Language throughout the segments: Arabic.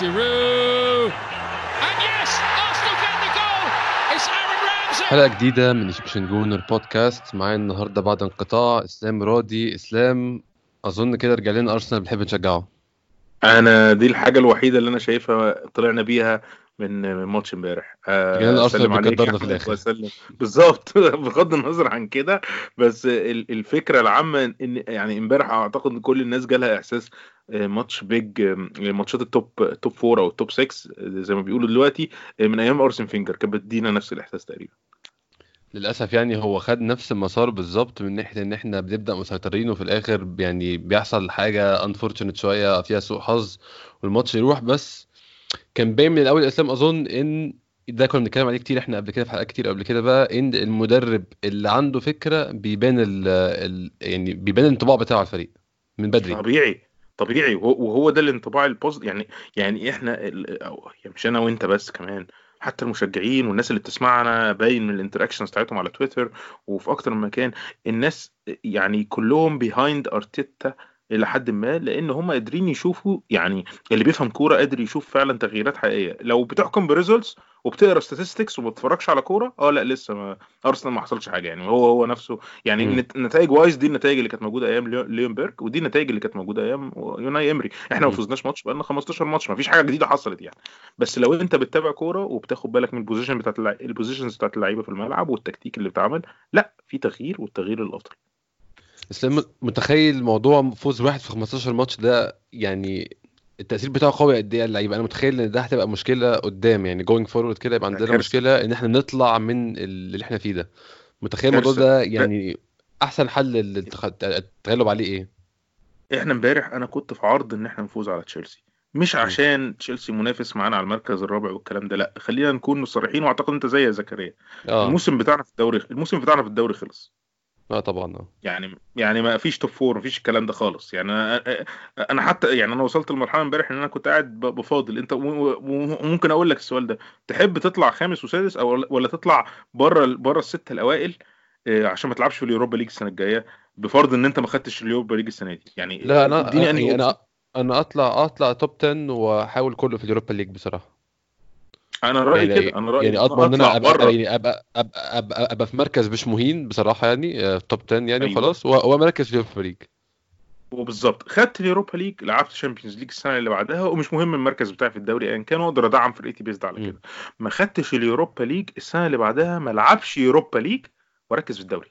Giroud. And yes, Arsenal get the goal. It's Aaron Ramsey. حلقة جديدة من Egyptian Gooner Podcast معايا النهاردة بعد انقطاع إسلام راضي إسلام أظن كده رجع لنا أرسنال بنحب نشجعه أنا دي الحاجة الوحيدة اللي أنا شايفها طلعنا بيها من من ماتش امبارح. آه، الأرسنال أسلم عليك في. وأسلم. بالظبط. بغض النظر عن كده بس ال- الفكرة العامة ان يعني امبارح أعتقد إن كل الناس جالها إحساس آه، ماتش big آه، ماتشات ال top top four أو ال top 6 زي ما بيقولوا دلوقتي آه، من أيام أرسين فينجر. كانت بتدينا نفس الإحساس تقريبا. للأسف يعني هو خد نفس المسار بالظبط من ناحية إن إحنا بنبدأ مسيطرين وفي الآخر. يعني بيحصل حاجة unfortunate شوية فيها سوء حظ والماتش يروح. بس كان باين من الأول أسلام أظن إن ده كنا بنتكلم عليه كتير إحنا قبل كده في حلقات كتير قبل كده بقى إن المدرب اللي عنده فكرة بيبان ال ال يعني بيبان الانطباع بتاعه على الفريق من بدري. طبيعي طبيعي وهو ده الانطباع ال positive يعني يعني إحنا يعني مش أنا وأنت بس كمان حتى المشجعين والناس اللي بتسمعنا باين من ال interactions بتاعتهم على تويتر وفي أكتر من مكان الناس يعني كلهم behind أرتيتا إلى حد ما لأن هم قادرين يشوفوا يعني اللي بيفهم كورة قادر يشوف فعلا تغييرات حقيقية. لو بتحكم ب results وبتقرأ statistics وما بتتفرجش على كورة آه لا لسه ما ارسنال ما حصلش حاجة يعني. هو هو نفسه يعني نتائج wise دي النتائج اللي كانت موجودة أيام ليو- ليونبرج ودي النتائج اللي كانت موجودة أيام أوناي إيمري. إحنا ما مم. فوزناش ماتش بقالنا 15 ماتش ما فيش حاجة جديدة حصلت يعني. بس لو أنت بتتابع كورة وبتاخد بالك من ال position بتاعت. ال positions بتاعت اللعيبة في الملعب والتكتيك اللي بيتعمل لا في تغيير والتغيير للافضل اسلام متخيل موضوع فوز واحد في 15 ماتش ده يعني التأثير بتاعه قوي قد إيه؟ على اللعيبه أنا متخيل إن ده هتبقى مشكلة قدام. يعني going forward كده يبقى عندنا. مشكلة إن إحنا نطلع من اللي إحنا فيه ده. متخيل الموضوع. ده؟ يعني أحسن حل التغلب عليه إيه؟ إحنا إمبارح أنا كنت في عرض إن إحنا نفوز على تشيلسي. مش عشان تشيلسي منافس معانا على المركز الرابع والكلام ده لأ. خلينا نكون صريحين وأعتقد إنت زي يا زكريا. آه. الموسم بتاعنا في الدوري الموسم بتاعنا في الدوري خلص. آه طبعا آه. يعني يعني ما فيش توب فور ما فيش الكلام ده خالص. يعني أنا أنا حتى يعني أنا وصلت لمرحلة امبارح إن أنا كنت قاعد بفاضل. أنت وممكن أقول لك السؤال ده. تحب تطلع خامس وسادس أو ولا تطلع بره بره السته الأوائل آه، عشان ما تلعبش في اليوروبا ليج السنة الجاية بفرض إن أنت ما خدتش اليوروبا ليج السنة دي؟ يعني لا أنا يعني. أنا أنا أطلع أطلع top 10 وأحاول كله في اليوروبا ليج بصراحة. أنا رأيي يعني كده أنا رأيي يعني أضمن إن أنا اطلع أبقى بره يعني أبقى أبقى أبقى, أبقى في مركز مش مهين بصراحة يعني آه، top 10 يعني أيوة. وخلاص ومركز في اليوروبا ليج وبالظبط خدت اليوروبا ليج لعبت شامبيونز ليج السنة اللي بعدها ومش مهم المركز بتاعي في الدوري ايا كان وأقدر أدعم فرقتي based على. كده ما خدتش اليوروبا ليج السنة اللي بعدها ما لعبش يوروبا ليج وأركز في الدوري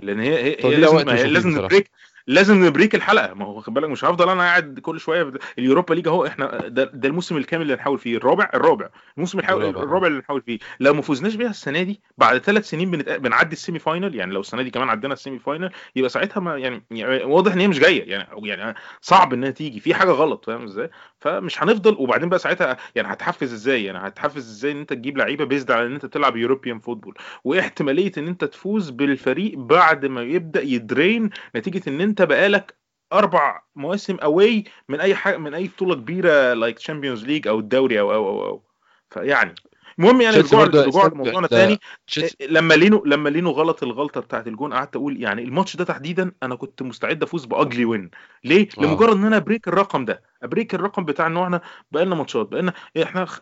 لأن هي هي, هي لازم هي لازم. نبريك لازم نبريك الحلقة. ما هو خد بالك مش هفضل أنا قاعد كل شوية في اليوروبا ليج أهو. إحنا ده, ده الموسم الكامل اللي هنحاول فيه. الرابع الرابع. الموسم الحاول الرابع. الرابع اللي نحاول فيه. لو ما فوزناش بيها السنة دي بعد ثلاث سنين بنت... بنعدي ال semi-final. يعني لو السنة دي كمان عدينا ال semi-final يبقى ساعتها ما يعني, يعني واضح إن هي مش جاية. يعني يعني صعب إنها تيجي. في حاجة غلط فاهم إزاي؟ فمش هنفضل وبعدين بقى ساعتها يعني هتحفز إزاي يعني هتحفز إزاي إن أنت تجيب لعيبة based على إن أنت تلعب European football واحتمالية إن أنت تفوز بالفريق بعد ما يبدأ يدرين نتيجة إن أنت بقالك أربع مواسم away من أي حاجة من أي بطولة كبيرة like تشامبيونز ليج أو الدوري أو أو أو, أو. فيعني المهم يعني تشيلسي رجوع برضه رجوع استمتع- لموضوعنا تاني. تشيلسي لما لينو لما لينو غلط الغلطة بتاعت الجون قعدت أقول يعني الماتش ده تحديدا أنا كنت مستعد أفوز ب ugly win ليه؟ آه. لمجرد إن أنا ابريك الرقم ده. ابريك الرقم بتاع إن إحنا بقالنا ماتشات بقالنا إحنا خ-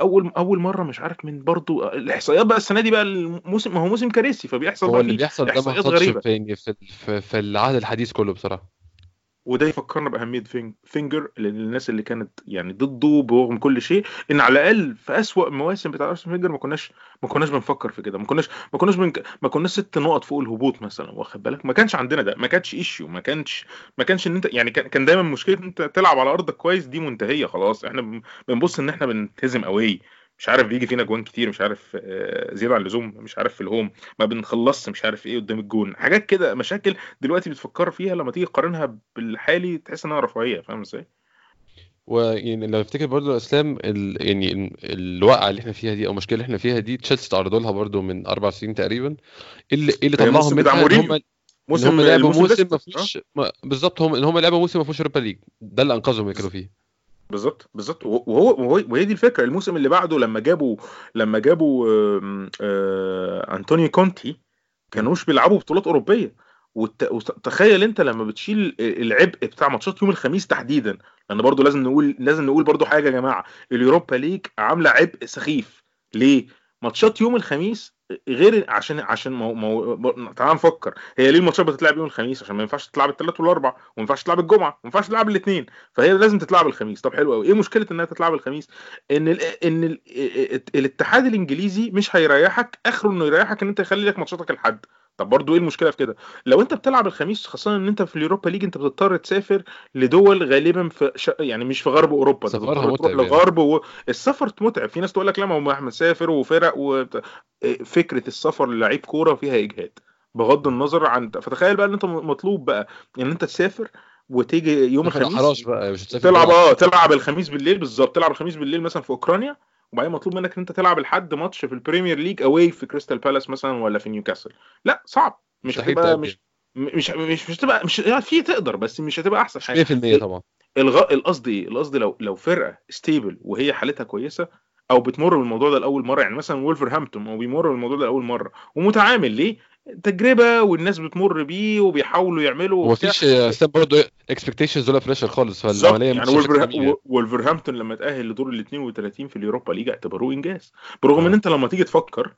اول أول مرة مش عارف من برضو الإحصائيات بقى السنة دي بقى الموسم ما هو موسم كارثي فبيحصل هو اللي بيحصل ده ما حصلش في, في العهد الحديث كله بصراحة. وده يفكرنا بأهمية فين- فينجر للناس اللي كانت يعني ضده برغم كل شيء إن على الأقل في أسوأ مواسم بتاع أرسنال فينجر ما كناش ما كناش بنفكر في كده ما كناش ما كناش بنك... ما كناش ست نقط فوق الهبوط مثلا واخد بالك؟ ما كانش عندنا ده ما كانش issue ما كانش ما كانش إن أنت يعني كان دايما مشكلة إن أنت تلعب على أرضك كويس دي منتهية خلاص إحنا بن- بنبص إن إحنا بنتهزم قوي مش عارف بيجي فينا جوان كتير مش عارف آه، زيادة عن اللزوم مش عارف في الهوم ما بنخلصش مش عارف إيه قدام الجون. حاجات كده مشاكل دلوقتي بتفكر فيها لما تيجي تقارنها بالحالي تحس انها رفاهية فاهم إزاي؟ ويعني لو افتكر برضو اسلام ال... يعني ال- الوقعة اللي إحنا فيها دي أو المشكلة اللي إحنا فيها دي تشيلسي تعرضوا لها برضو من أربع سنين تقريبا. اللي اللي طلعهم منها موسم هم لعبوا موسم ما ما- بالظبط هم إن هم لعبوا موسم ما فيهوش يوروبا ليج. ده اللي أنقذهم اللي كانوا فيه. بالظبط بالظبط. وهو وهو وهي دي الفكرة. الموسم اللي بعده لما جابوا لما جابوا آه، أنطونيو كونتي كانوش بيلعبوا بطولات أوروبية. وتخيل أنت لما بتشيل العبء بتاع ماتشات يوم الخميس تحديدا. لأن برضو لازم نقول لازم نقول برضو حاجة يا جماعة. اليوروبا ليج عاملة عبء سخيف. ليه؟ ماتشات يوم الخميس غير عشان عشان مو... مو... تعال نفكر. هي ليه الماتشات بتتلعب يوم الخميس؟ عشان ما ينفعش تتلعب الثلاث والأربع وما ينفعش تتلعب الجمعة وما ينفعش تتلعب الاثنين فهي لازم تتلعب الخميس. طب حلو قوي إيه مشكلة إنها تتلعب الخميس؟ إن ال... إن ال... الاتحاد الإنجليزي مش هيريحك آخره إنه يريحك إن أنت يخلي لك ماتشاتك الحد. طب برضو إيه المشكلة في كده لو أنت بتلعب الخميس خاصة إن أنت في اليوروبا ليج أنت بتضطر تسافر لدول غالبا في ش... يعني مش في غرب أوروبا سفرها متعب يعني. لغرب و... السفر متعب في ناس تقول لك لا ما هو إحنا مسافر وفرق وفكره السفر للعيب كورة فيها إجهاد بغض النظر عن فتخيل بقى إن أنت مطلوب بقى إن أنت تسافر وتيجي يوم الخميس بقى مش تلعب. آه تلعب الخميس بالليل بالظبط تلعب الخميس بالليل مثلا في أوكرانيا وبعدين مطلوب منك إن أنت تلعب لحد ماتش في البريمير ليج away في كريستال بالاس مثلا ولا في نيوكاسل لا صعب. مش هتبقى. مش مش مش مش هتبقى مش يعني في تقدر بس مش هتبقى أحسن حاجة. 100% طبعا. الغ... القصد إيه؟ القصد لو لو فرقة stable وهي حالتها كويسة أو بتمر بالموضوع ده لأول مرة يعني مثلا وولفرهامبتون هو بيمر بالموضوع ده لأول مرة ومتعامل ليه؟ تجربة والناس بتمر بيه وبيحاولوا يعملوا هو وبتاع. مفيش اسلام برضه expectations ولا pressure خالص فالعمليه يعني مش وولفر... جميلة. و- وولفرهامبتون لما تأهل لدور ال 32 في اليوروبا ليج اعتبروه إنجاز برغم آه. ان أنت لما تيجي تفكر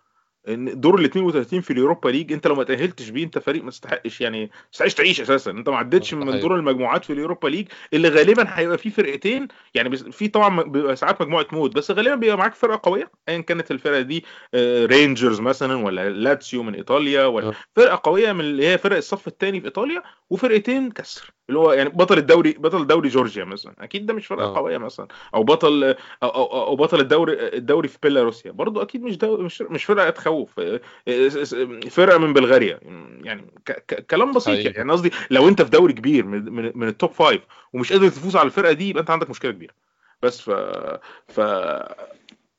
دور ال 32 في اليوروبا ليج أنت لو ما تأهلتش بيه أنت فريق ما تستحقش يعني ما تستحقش تعيش أساسا أنت ما عدتش آه، من صحيح. دور المجموعات في اليوروبا ليج اللي غالبا هيبقى فيه فرقتين يعني في طبعا بيبقى ساعات مجموعة موت بس غالبا بيبقى معاك فرقة قوية ايا كانت الفرقة دي آه، رينجرز مثلا ولا لاتسيو من إيطاليا ولا آه. فرقة قوية من اللي هي فرق الصف الثاني في إيطاليا وفرقتين كسر اللي هو يعني بطل الدوري بطل دوري جورجيا مثلا. أكيد ده مش فرقة آه. قوية مثلا. أو بطل أو أو, أو بطل الدوري الدوري في بيلاروسيا. برضو أكيد مش دو مش مش فرقة تخوف. آه، آه، فرقة من بلغاريا. يعني ك ك كلام بسيط حقيقي. يعني. قصدي لو أنت في دوري كبير من من, من ال top five ومش قادر تفوز على الفرقة دي يبقى أنت عندك مشكلة كبيرة. بس ف ف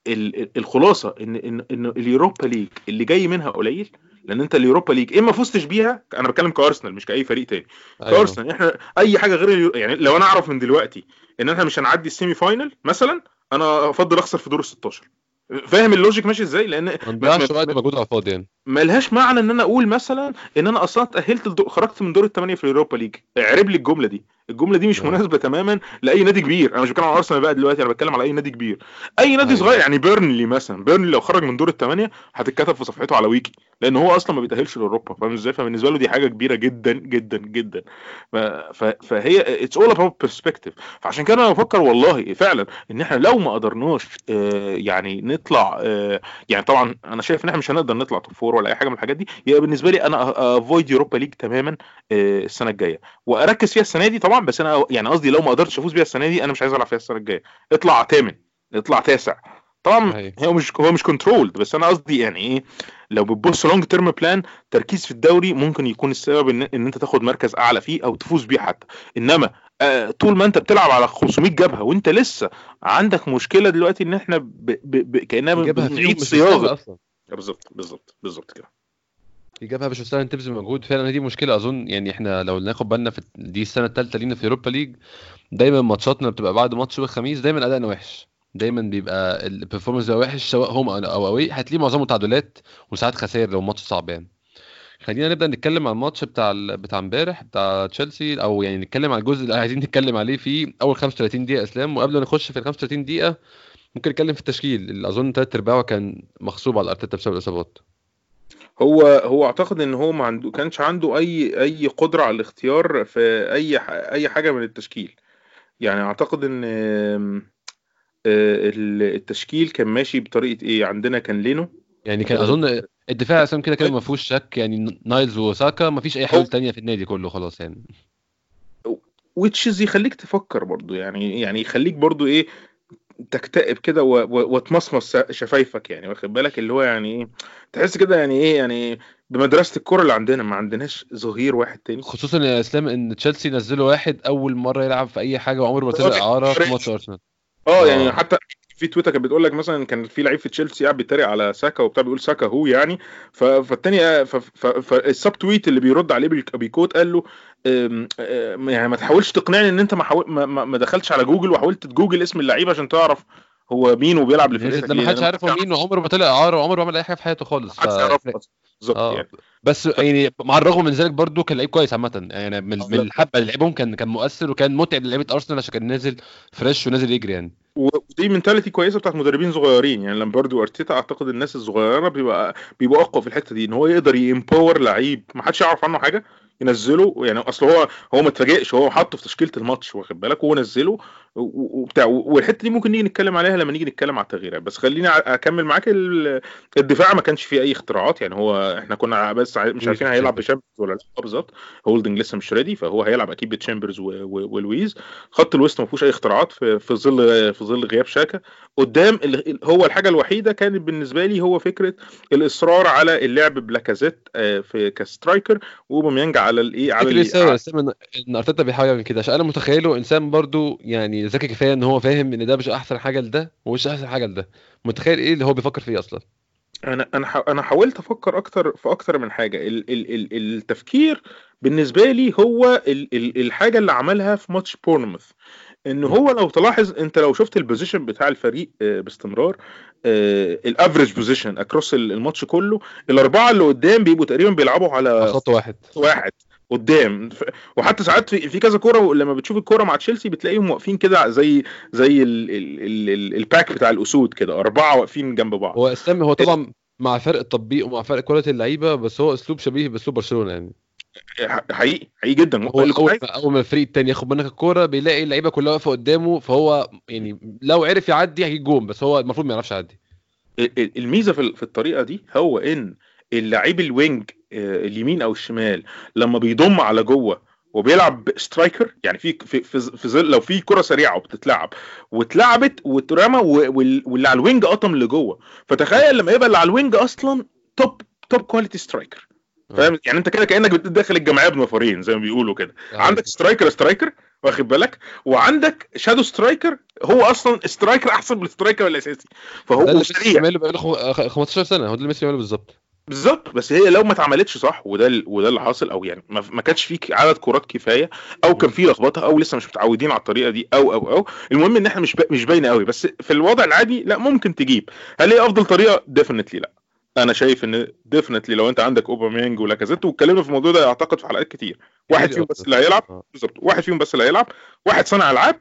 ال- ال- الخلاصة إن إن إن اليوروبا ليج اللي جاي منها قليل لأن أنت اليوروبا ليج إما فزتش بيها أنا بتكلم كأرسنال مش كأي فريق تاني. أيوة. كأرسنال إحنا أي حاجة غير اليو... يعني لو أنا أعرف من دلوقتي إن إحنا مش هنعدي ال semi-final مثلا أنا أفضل أخسر في دور ال 16 فاهم ال logic ماشي إزاي؟ لأن ما نضيعش ما- وقت مجهود على الفاضي يعني. ما لهاش معنى إن أنا أقول مثلا إن أنا أصلا اتاهلت لدو... خرجت من دور الثمانيه في اليوروبا ليج. اعرب لي الجملة دي. الجملة دي مش نعم. مناسبة تماما لأي نادي كبير. أنا مش بتكلم على أرسنال بقى دلوقتي أنا بتكلم على أي نادي كبير. أي نادي أيوة. صغير يعني بيرنلي مثلا. بيرنلي لو خرج من دور الثمانيه هتتكتب في صفحته على ويكي لأن هو أصلا ما بيتأهلش لأوروبا. فاهم إزاي؟ فبالنسبة له دي حاجة كبيرة جدا جدا جدا. فهي it's all about perspective فعشان كده أنا بفكر والله فعلا إن إحنا لو ما قدرناش آه، يعني نطلع آه، يعني طبعا أنا شايف إن إحنا مش هنقدر نطلع top four ولا أي حاجة من الحاجات دي. يبقى بالنسبة لي أنا avoid يوروبا ليج تماما آه، السنة الجاية. وأركز فيها السنة دي طبعا بس أنا يعني قصدي لو ما قدرتش أفوز بيها السنة دي أنا مش عايز ألعب فيها السنة الجاية. اطلع ثامن اطلع تاسع. طبعا صحيح. هو مش هو مش controlled بس أنا قصدي يعني إيه لو بتبص long term plan تركيز في الدوري ممكن يكون السبب ان, إن أنت تاخد مركز أعلى فيه أو تفوز بيه حتى. إنما آه طول ما أنت بتلعب على 500 جبهة وأنت لسه عندك مشكلة دلوقتي إن إحنا ب... ب... ب... فيهم بنعيد صياغة. بالظبط بالظبط بالظبط كده. جابها مش مستاهل تبذل مجهود. فعلا دي مشكلة. أظن يعني إحنا لو ناخد بالنا في دي السنة الثالثه لينا في اوروبا ليج دايما ماتشاتنا بتبقى بعد ماتش يوم الخميس دايما ادائنا وحش. دايما بيبقى ال performance بيبقى وحش سواء home أو away. هتلاقيه معظمه تعادلات وساعات خسائر لو الماتش صعب يعني خلينا نبدأ نتكلم عن الماتش بتاع ال- بتاع امبارح بتاع تشيلسي أو يعني نتكلم عن الجزء اللي عايزين نتكلم عليه في أول 35 دقيقة. أسلام وقبل ما نخش في ال 35 دقيقة ممكن نتكلم في التشكيل. اللي أظن ثلاث أرباعه كان مغصوب على أرتيتا بسبب الإصابات. هو هو أعتقد إن هو ما عنده كانش عنده أي أي قدرة على الاختيار في أي أي حاجة من التشكيل. يعني أعتقد إن آه، ال- التشكيل كان ماشي بطريقة إيه؟ عندنا كان لينو. يعني كان أظن الدفاع أساسا كده كده ما فيهوش شك يعني نايلز وساكا ما فيش أي حلول تانية في النادي كله خلاص يعني. وتشيز يخليك تفكر برضو يعني يعني يخليك برضو إيه؟ تكتئب كده وتمصمص شفايفك يعني واخد بالك؟ اللي هو يعني إيه تحس كده يعني إيه يعني بمدرسة الكورة اللي عندنا ما عندناش ظهير واحد تاني. خصوصا يا إسلام إن تشيلسي نزلوا واحد أول مرة يلعب في أي حاجة وعمره ما طلع إعارة في ماتش أرسنال. آه آه. يعني حتى في تويتر كانت بتقول لك مثلا كان في لعيب في تشيلسي قاعد بيتريق على ساكا وبتاع بيقول ساكا هو يعني. فالتاني ف- فال sub tweet اللي بيرد عليه بي quote قال له يعني ما تحاولش تقنعني إن أنت ما, حاول ما, ما ما دخلتش على جوجل وحاولت تجوجل اسم اللعيب عشان تعرف هو مين وبيلعب لفرقتك لما ليه؟ محدش لأن عارف هو مين وعمره ما طلع إعارة وعمره ما عمل أي حاجة في حياته خالص. ف... بالظبط آه. يعني. بس يعني مع الرغم من ذلك برضه كان لعيب كويس عامة. يعني من, من الحبه اللي لعبهم كان كان مؤثر وكان متعب للعيبه أرسنال عشان كان نازل fresh ونازل يجري يعني. ودي mentality كويسة بتاعت مدربين صغيرين. يعني لما برضو أرتيتا أعتقد الناس الصغيرة بيبقى بيبقوا أقوى في الحتة دي إن هو يقدر ي empower لعيب. ما حدش يعرف عنه حاجة؟ ينزله يعني أصل هو هو ما اتفاجئش هو حطه في تشكيلة الماتش واخد بالك؟ وهو نزله وبتاع والحتة دي ممكن نيجي نتكلم عليها لما نيجي نتكلم على التغييرات بس خليني أكمل معاك ال- الدفاع ما كانش فيه أي اختراعات يعني هو إحنا كنا بس مش عارفين هيلعب بشامبرز ولا لأ بالظبط. هولدنج لسه مش ready فهو هيلعب أكيد بتشامبرز ولويز. خط الوسط ما فيهوش أي اختراعات في في ظل في ظل غياب شاكا. قدام هو الحاجة الوحيدة كانت بالنسبة لي هو فكرة الإصرار على اللعب بلاكازيت آه، ك striker واوباميانج على الإيه على فكر ال- يساوي يا إن أرتيتا بيحاول يعمل كده عشان أنا متخيله إنسان برضو يعني ذكي كفاية إن هو فاهم إن ده مش أحسن حاجة لده ومش أحسن حاجة لده. متخيل إيه اللي هو بيفكر فيه أصلا؟ أنا أنا أنا حاولت أفكر أكتر في أكتر من حاجة. ال ال ال التفكير بالنسبة لي هو ال ال الحاجة اللي عملها في ماتش بورنموث. إن هو لو تلاحظ أنت لو شفت ال position بتاع الفريق آه، باستمرار ال average position across الماتش كله الأربعة اللي قدام بيبقوا تقريبا بيلعبوا على خط واحد. واحد قدام. وحتى ساعات في, في كذا كورة لما بتشوف الكورة مع تشيلسي بتلاقيهم واقفين كده زي زي ال ال ال ال ال back بتاع الأسود كده أربعة واقفين جنب بعض. هو اسلام هو طبعا مع فرق التطبيق ومع فرق quality اللعيبة بس هو أسلوب شبيه بأسلوب برشلونة يعني. حقيقي حقيقي جدا. هو أول عايز- ما الفريق التاني ياخد منك الكورة بيلاقي اللعيبة كلها واقفة قدامه فهو يعني لو عرف يعدي هيجيب جون بس هو المفروض ما يعرفش يعدي. ال- ال- الميزة في ال- في الطريقة دي هو إن اللعيب ال wing آه، اليمين أو الشمال لما بيضم على جوه وبيلعب striker يعني في في في, ظل لو في كرة سريعة وبتتلعب واتلعبت واترمى واللي على ال wing قطم لجوه. فتخيل لما يبقى اللي على ال wing أصلا top top quality striker فاهم؟ يعني انت كده كأنك بتدخل الجمعية بنفرين زي ما بيقولوا كده. عندك striker striker واخد بالك؟ وعندك shadow striker هو أصلا striker أحسن من ال striker الأساسي. فهو سريع. بقاله خم- 15 سنة. هو ده اللي ميسي بيعمله بالظبط. بالظبط. بس هي لو ما اتعملتش صح وده وده اللي حاصل أو يعني ما كانش في عدد كرات كفاية أو كان في لخبطة أو لسه مش متعودين على الطريقة دي أو أو أو المهم إن إحنا مش مش باينة قوي بس في الوضع العادي لا ممكن تجيب. هل هي أفضل طريقة؟ definitely لا. أنا شايف إن definitely لو أنت عندك اوباميانج ولاكازيت واتكلمنا في الموضوع ده أعتقد في حلقات كتير واحد كتير فيهم بس. اللي هيلعب آه. بالظبط واحد فيهم بس اللي هيلعب واحد صانع ألعاب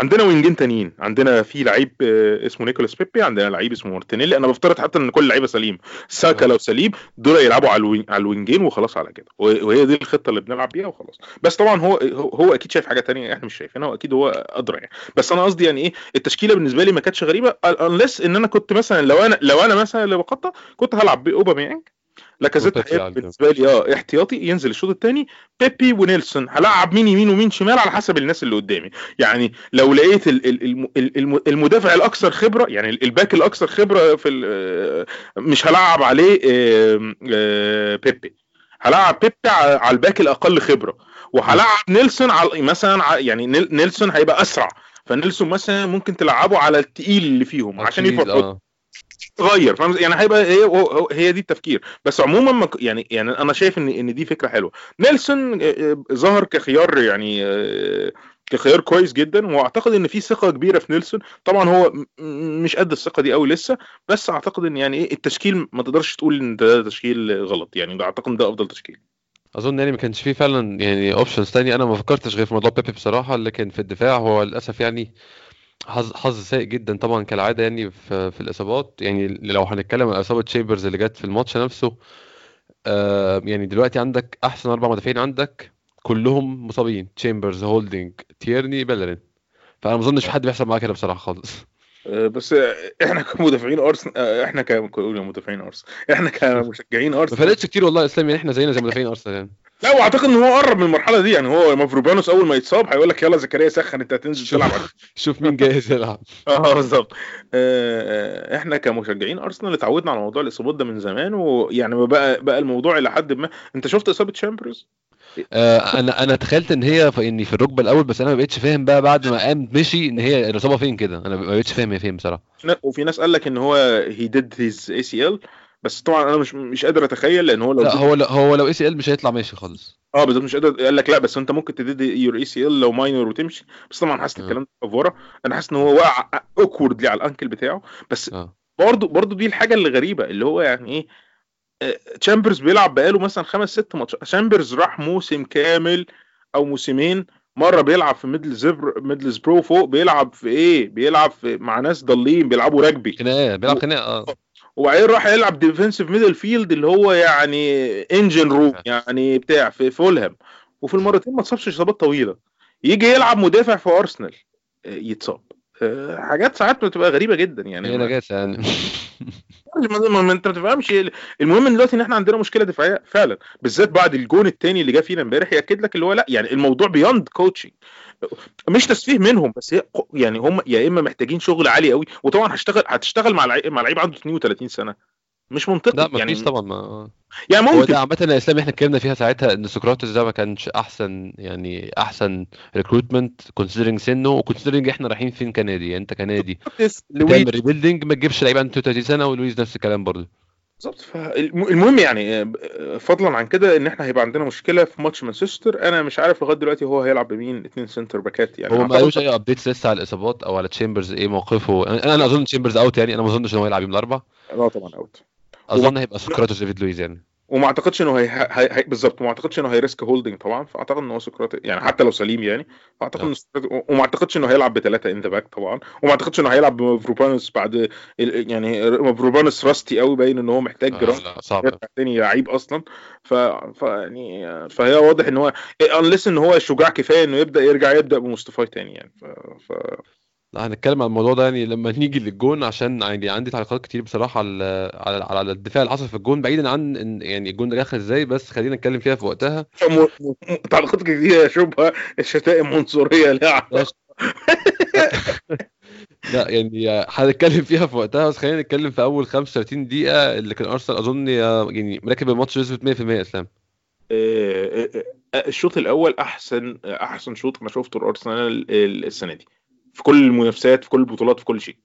عندنا وينجين تانيين. عندنا في لعيب آه، اسمه نيكولاس بيبي عندنا لعيب اسمه مارتينيلي. أنا بفترض حتى إن كل لعيبة سليم. ساكا آه. لو سليم دول يلعبوا على ال wing على ال wing ين وخلاص على كده. وه- وهي دي الخطة اللي بنلعب بيها وخلاص. بس طبعا هو هو هو أكيد شايف حاجة تانية إحنا مش شايفينها واكيد هو أدرى يعني. بس أنا قصدي يعني إيه التشكيلة بالنسبة لي ما كانتش غريبة unless إن أنا كنت مثلا لو أنا لو أنا مثلا اللي بقطع كنت هلعب بأوباميانج. لاكازيت بالنسبة لي آه احتياطي. ينزل الشوط الثاني بيبي ونيلسون. هلعب مين يمين ومين شمال على حسب الناس اللي قدامي. يعني لو لقيت ال- ال- الم- ال- الم- المدافع الأكثر خبرة يعني ال back الأكثر خبرة في ال- مش هلعب عليه آه، بيبي. هلعب بيبي على ال back الأقل خبرة. وهلعب نيلسون على مثلا يعني نيل- نيلسون هيبقى أسرع. فنيلسون مثلا ممكن تلعبه على التقيل اللي فيهم عشان أكيد، تغير فاهم؟ يعني هيبقى هي هي دي التفكير. بس عموما يعني يعني أنا شايف إن إن دي فكرة حلوة. نيلسون آه، آه، ظهر كخيار يعني آه، كخيار كويس جدا. وأعتقد إن في ثقة كبيرة في نيلسون. طبعا هو مش قد الثقة دي قوي لسه. بس أعتقد إن يعني إيه التشكيل ما تقدرش تقول إن ده تشكيل غلط. يعني ده أعتقد ده أفضل تشكيل. أظن يعني ما كانش فيه فعلا يعني options تاني أنا ما فكرتش غير في موضوع بيبي بصراحة. لكن في الدفاع هو للأسف يعني حظ حظ سيء جدا طبعا كالعادة يعني في في الإصابات. يعني لو هنتكلم عن اصابه تشامبرز اللي جت في الماتش نفسه آه يعني دلوقتي عندك أحسن أربع مدافعين عندك كلهم مصابين. تشامبرز هولدنج تيرني بيلرين. فأنا ما أظنش في حد بيحصل معاه كده بصراحة خالص. آه، بس إحنا كمدافعين ارسنال آه، إحنا كقول مدافعين ارسنال إحنا كمشجعين ما أرسنال. فرقتش كتير والله يا إسلام. يعني إحنا زينا زي مدافعين أرسنال يعني. لا واعتقد إن هو قرب من المرحلة دي. يعني هو مافروبانوس أول ما يتصاب هيقول لك يلا زكريا سخن أنت هتنزل تلعب. شوف مين جاهز يلعب. آه بالظبط. آه، آه، إحنا كمشجعين أرسنال اتعودنا على موضوع الإصابات ده من زمان ويعني بقى بقى الموضوع إلى حد ما. أنت شفت إصابة شامبرز آه، أنا أنا تخيلت إن هي في إني في الركبة الأول بس أنا ما بقتش فاهم بقى بعد ما قام مشي إن هي الإصابة فين كده. أنا ما بقتش فاهم هي فين بصراحة. وفي ناس قال لك إن هو he did his ACL بس طبعا أنا مش مش قادر أتخيل لأن هو لو لا هو لا هو لو ACL مش هيطلع ماشي خالص. آه بالظبط مش قادر قال لك لا بس أنت ممكن do your ACL لو minor وتمشي. بس طبعا حاسس ان آه. الكلام ده افوره أنا حاسس إن هو واقع awkwardly على ال ankle بتاعه. بس برضه برضه دي الحاجة اللي غريبة اللي هو يعني إيه آه، تشامبرز بيلعب بقاله مثلا خمس ست ماتشات تشامبرز راح موسم كامل أو موسمين مرة بيلعب في ميدلزبرة ميدلزبرة فوق بيلعب في إيه؟ بيلعب في مع ناس ضالين بيلعبوا راجبي خناقة بيلعب خناقة آه. وبعدين راح يلعب defensive midfield اللي هو يعني engine room يعني بتاع في فولهام. وفي المرتين ما اتصابش إصابات طويلة. يجي يلعب مدافع في أرسنال آه، يتصاب. آه، حاجات ساعات بتبقى غريبة جدا يعني. هي نجاسه يعني. ما انت ما تفهمش. المهم دلوقتي إن إحنا عندنا مشكلة دفاعية فعلا. بالذات بعد الجون الثاني اللي جه فينا امبارح يأكد لك اللي هو لأ يعني الموضوع beyond coaching مش تسفيه منهم بس هي يعني هم يا إما محتاجين شغل عالي قوي وطبعا هشتغل هتشتغل مع لعيب مع لعيب عنده 32 سنة. مش منطقي. لا ما يعني طبعا ما يعني هو ممكن. ده عامة يا اسلام إحنا اتكلمنا فيها ساعتها إن سقراطس ده ما كانش أحسن يعني أحسن recruitment considering سنه و considering إحنا رايحين فين كنادي. يعني أنت كنادي تعمل rebuilding ما تجيبش لعيبه عنده 32 سنة ولويز نفس الكلام برضه. بالظبط. فالمهم يعني آه، فضلا عن كده إن إحنا هيبقى عندنا مشكلة في ماتش مانشستر. أنا مش عارف لغاية دلوقتي هو هيلعب بمين اتنين center back ات يعني. هو ما قالوش أي updates لسه على الإصابات أو على تشامبرز إيه موقفه. أنا أنا أظن تشامبرز out يعني أنا ما أظنش إن هو يلعب يوم الأربعاء. لا طبعا out أظن هيبقى سقراطس ديفيد لويز يعني. وما أعتقدش إنه هي... هي... هي... بالظبط وما أعتقدش إنه هي risk هولدنج طبعا فأعتقد إن هو سقراط يعني حتى لو سليم يعني فأعتقد آه. إنه سقراط... وما أعتقدش إنه هيلعب بثلاثه at the back طبعا وما أعتقدش إنه هيلعب بمافروبانوس بعد. يعني مافروبانوس rusty قوي باين إن هو محتاج آه جراحه لا صعب تاني لعيب أصلا ف... ف يعني فهي واضح إن هو انليس إن هو شجاع كفاية إنه يبدأ يرجع يبدأ بمصطفى تاني يعني ف... ف... لا هنتكلم عن الموضوع ده يعني لما نيجي للجون عشان يعني عندي تعليقات كتير بصراحة على على على الدفاع اللي حصل في الجون بعيدا عن إن يعني الجون ده دخل إزاي بس خلينا نتكلم فيها في وقتها. تعليقات كتير شبهه الشتائم عنصريه لا. لا يعني هنتكلم فيها في وقتها بس خلينا نتكلم في أول 35 دقيقة اللي كان أرسنال أظن يعني مركب الماتش بنسبه 100% يا إسلام آه، آه، آه، الشوط الأول أحسن أحسن شوط أنا شفته الارسنال السنة دي في كل المنافسات في كل البطولات في كل شيء.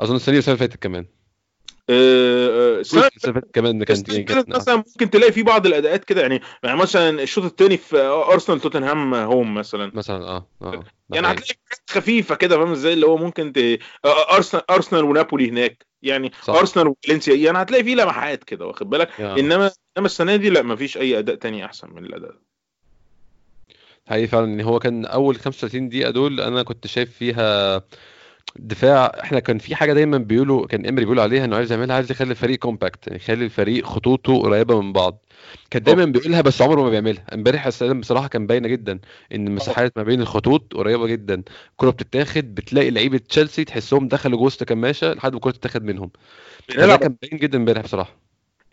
أظن السنة اللي فاتت كمان. آه، آه، السنة كمان كانت مثلا ممكن تلاقي في بعض الأداءات كده يعني يعني مثلا الشوط الثاني في أرسنال توتنهام هوم مثلا. مثلا آه آه يعني. هتلاقي حاجات خفيفة كده فاهم إزاي؟ اللي هو ممكن ت... آه، ارسنال أرسنال ونابولي هناك. يعني صح. أرسنال وفالنسيا يعني هتلاقي فيه لمحات كده واخد بالك. انما إنما السنة دي لا مفيش أي أداء تاني أحسن من الأداء ده. حقيقي فعلا ان هو كان أول 35 دقيقة دول أنا كنت شايف فيها دفاع. إحنا كان في حاجة دايما بيقولوا كان إمري بيقول عليها إنه عايز يعملها عايز يخلي الفريق كومباكت يعني يخلي الفريق خطوطه قريبة من بعض. كان دايما بيقولها بس عمره ما بيعملها. إمبارح السلام بصراحة كان باينة جدا إن المساحات ما بين الخطوط قريبة جدا. الكرة بتتاخد بتلاقي لعيبة تشيلسي تحسهم دخلوا جوه كماشة لحد ما الكرة تتاخد منهم. بنلعب كان باين جدا إمبارح بصراحة.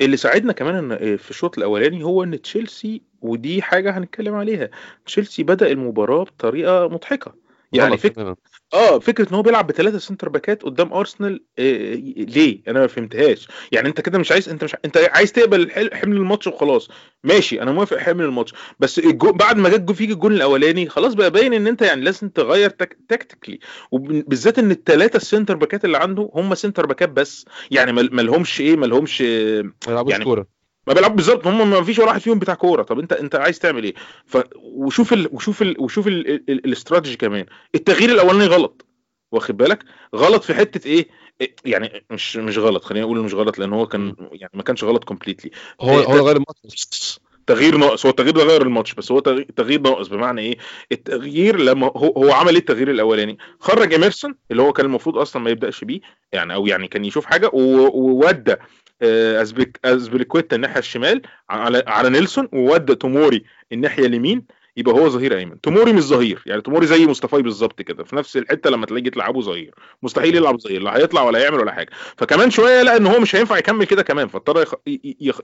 اللي ساعدنا كمان إن في الشوط الأولاني هو إن تشيلسي ودي حاجة هنتكلم عليها. تشيلسي بدأ المباراة بطريقة مضحكة. يعني فكرة. آه فكرة إن هو بيلعب بثلاثة centre back ات قدام أرسنال آه ليه؟ أنا ما فهمتهاش. يعني أنت كده مش عايز أنت مش أنت عايز تقبل حمل الماتش وخلاص. ماشي أنا موافق حمل الماتش. بس الجو... بعد ما جت جو- فيك الجون الأولاني خلاص بقى باين إن أنت يعني لازم تغير تك... tactically وبالذات إن الثلاثة ال centre back ات اللي عنده هم centre back ات بس. يعني ما ما لهمش إيه ما لهمش آه، يعني كورة. ما بيلعبوا بالظبط هم ما فيش ولا واحد فيهم بتاع كورة. طب انت انت عايز تعمل إيه؟ ف وشوف ال... وشوف ال... وشوف ال... ال... ال- الاستراتيجي كمان. التغيير الأولاني غلط. واخد بالك؟ غلط في حتة إيه؟ إيه، يعني مش مش غلط. خلينا نقول مش غلط لأن هو كان يعني ما كانش غلط completely هو إيه، هو غير الماتش تغيير ناقص. هو التغيير ده غير الماتش بس. هو تغيير- ناقص. بمعنى إيه؟ التغيير لما هو هو عمل إيه التغيير الأولاني؟ خرج ايمرسون اللي هو كان المفروض أصلا ما يبدأش بيه يعني أو يعني كان يشوف حاجة وودى آه، أزبليكويتا الناحية الشمال على على نيلسون وودى توموري الناحية اليمين يبقى هو ظهير أيمن. توموري مش ظهير يعني توموري زي مصطفى بالظبط كده في نفس الحتة لما تلاقيه تلعبه ظهير. مستحيل يلعب ظهير لا هيطلع ولا هيعمل ولا حاجة. فكمان شوية لقى إن هو مش هينفع يكمل كده كمان فاضطر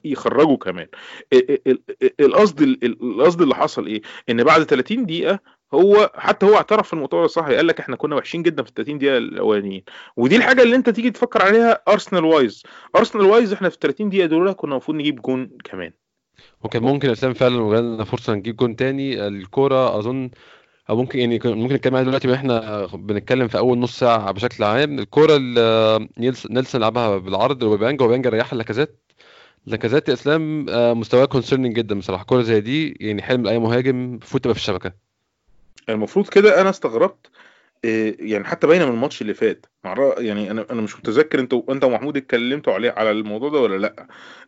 يخرجه كمان. ال- ال- ال- القصد ال- القصد اللي حصل إيه؟ إن بعد 30 دقيقة هو حتى هو اعترف في المؤتمر الصحفي قال لك إحنا كنا وحشين جدا في ال 30 دقيقة الأولانيين. ودي الحاجة اللي أنت تيجي تفكر عليها ارسنال wise ارسنال wise إحنا في ال 30 دقيقة دول كنا المفروض نجيب جون كمان. وكان ممكن اسلام فعلا لو جالنا فرصة نجيب جون تاني. الكورة أظن أو ممكن يعني ممكن نتكلم عليها دلوقتي إحنا بنتكلم في أول نص ساعة بشكل عام. الكورة اللي نيلس- نيلسون لعبها بالعرض لأوباميانج وأوباميانج ريحها لاكازيت. يا إسلام آه، مستواه concerning جدا بصراحة. كورة زي دي يعني حلم لأي مهاجم فوت تبقى في الشبكة. المفروض كده أنا استغربت إيه، يعني حتى باينة من الماتش اللي فات يعني أنا أنا مش متذكر انت أنت ومحمود اتكلمتوا عليه على الموضوع ده ولا لأ.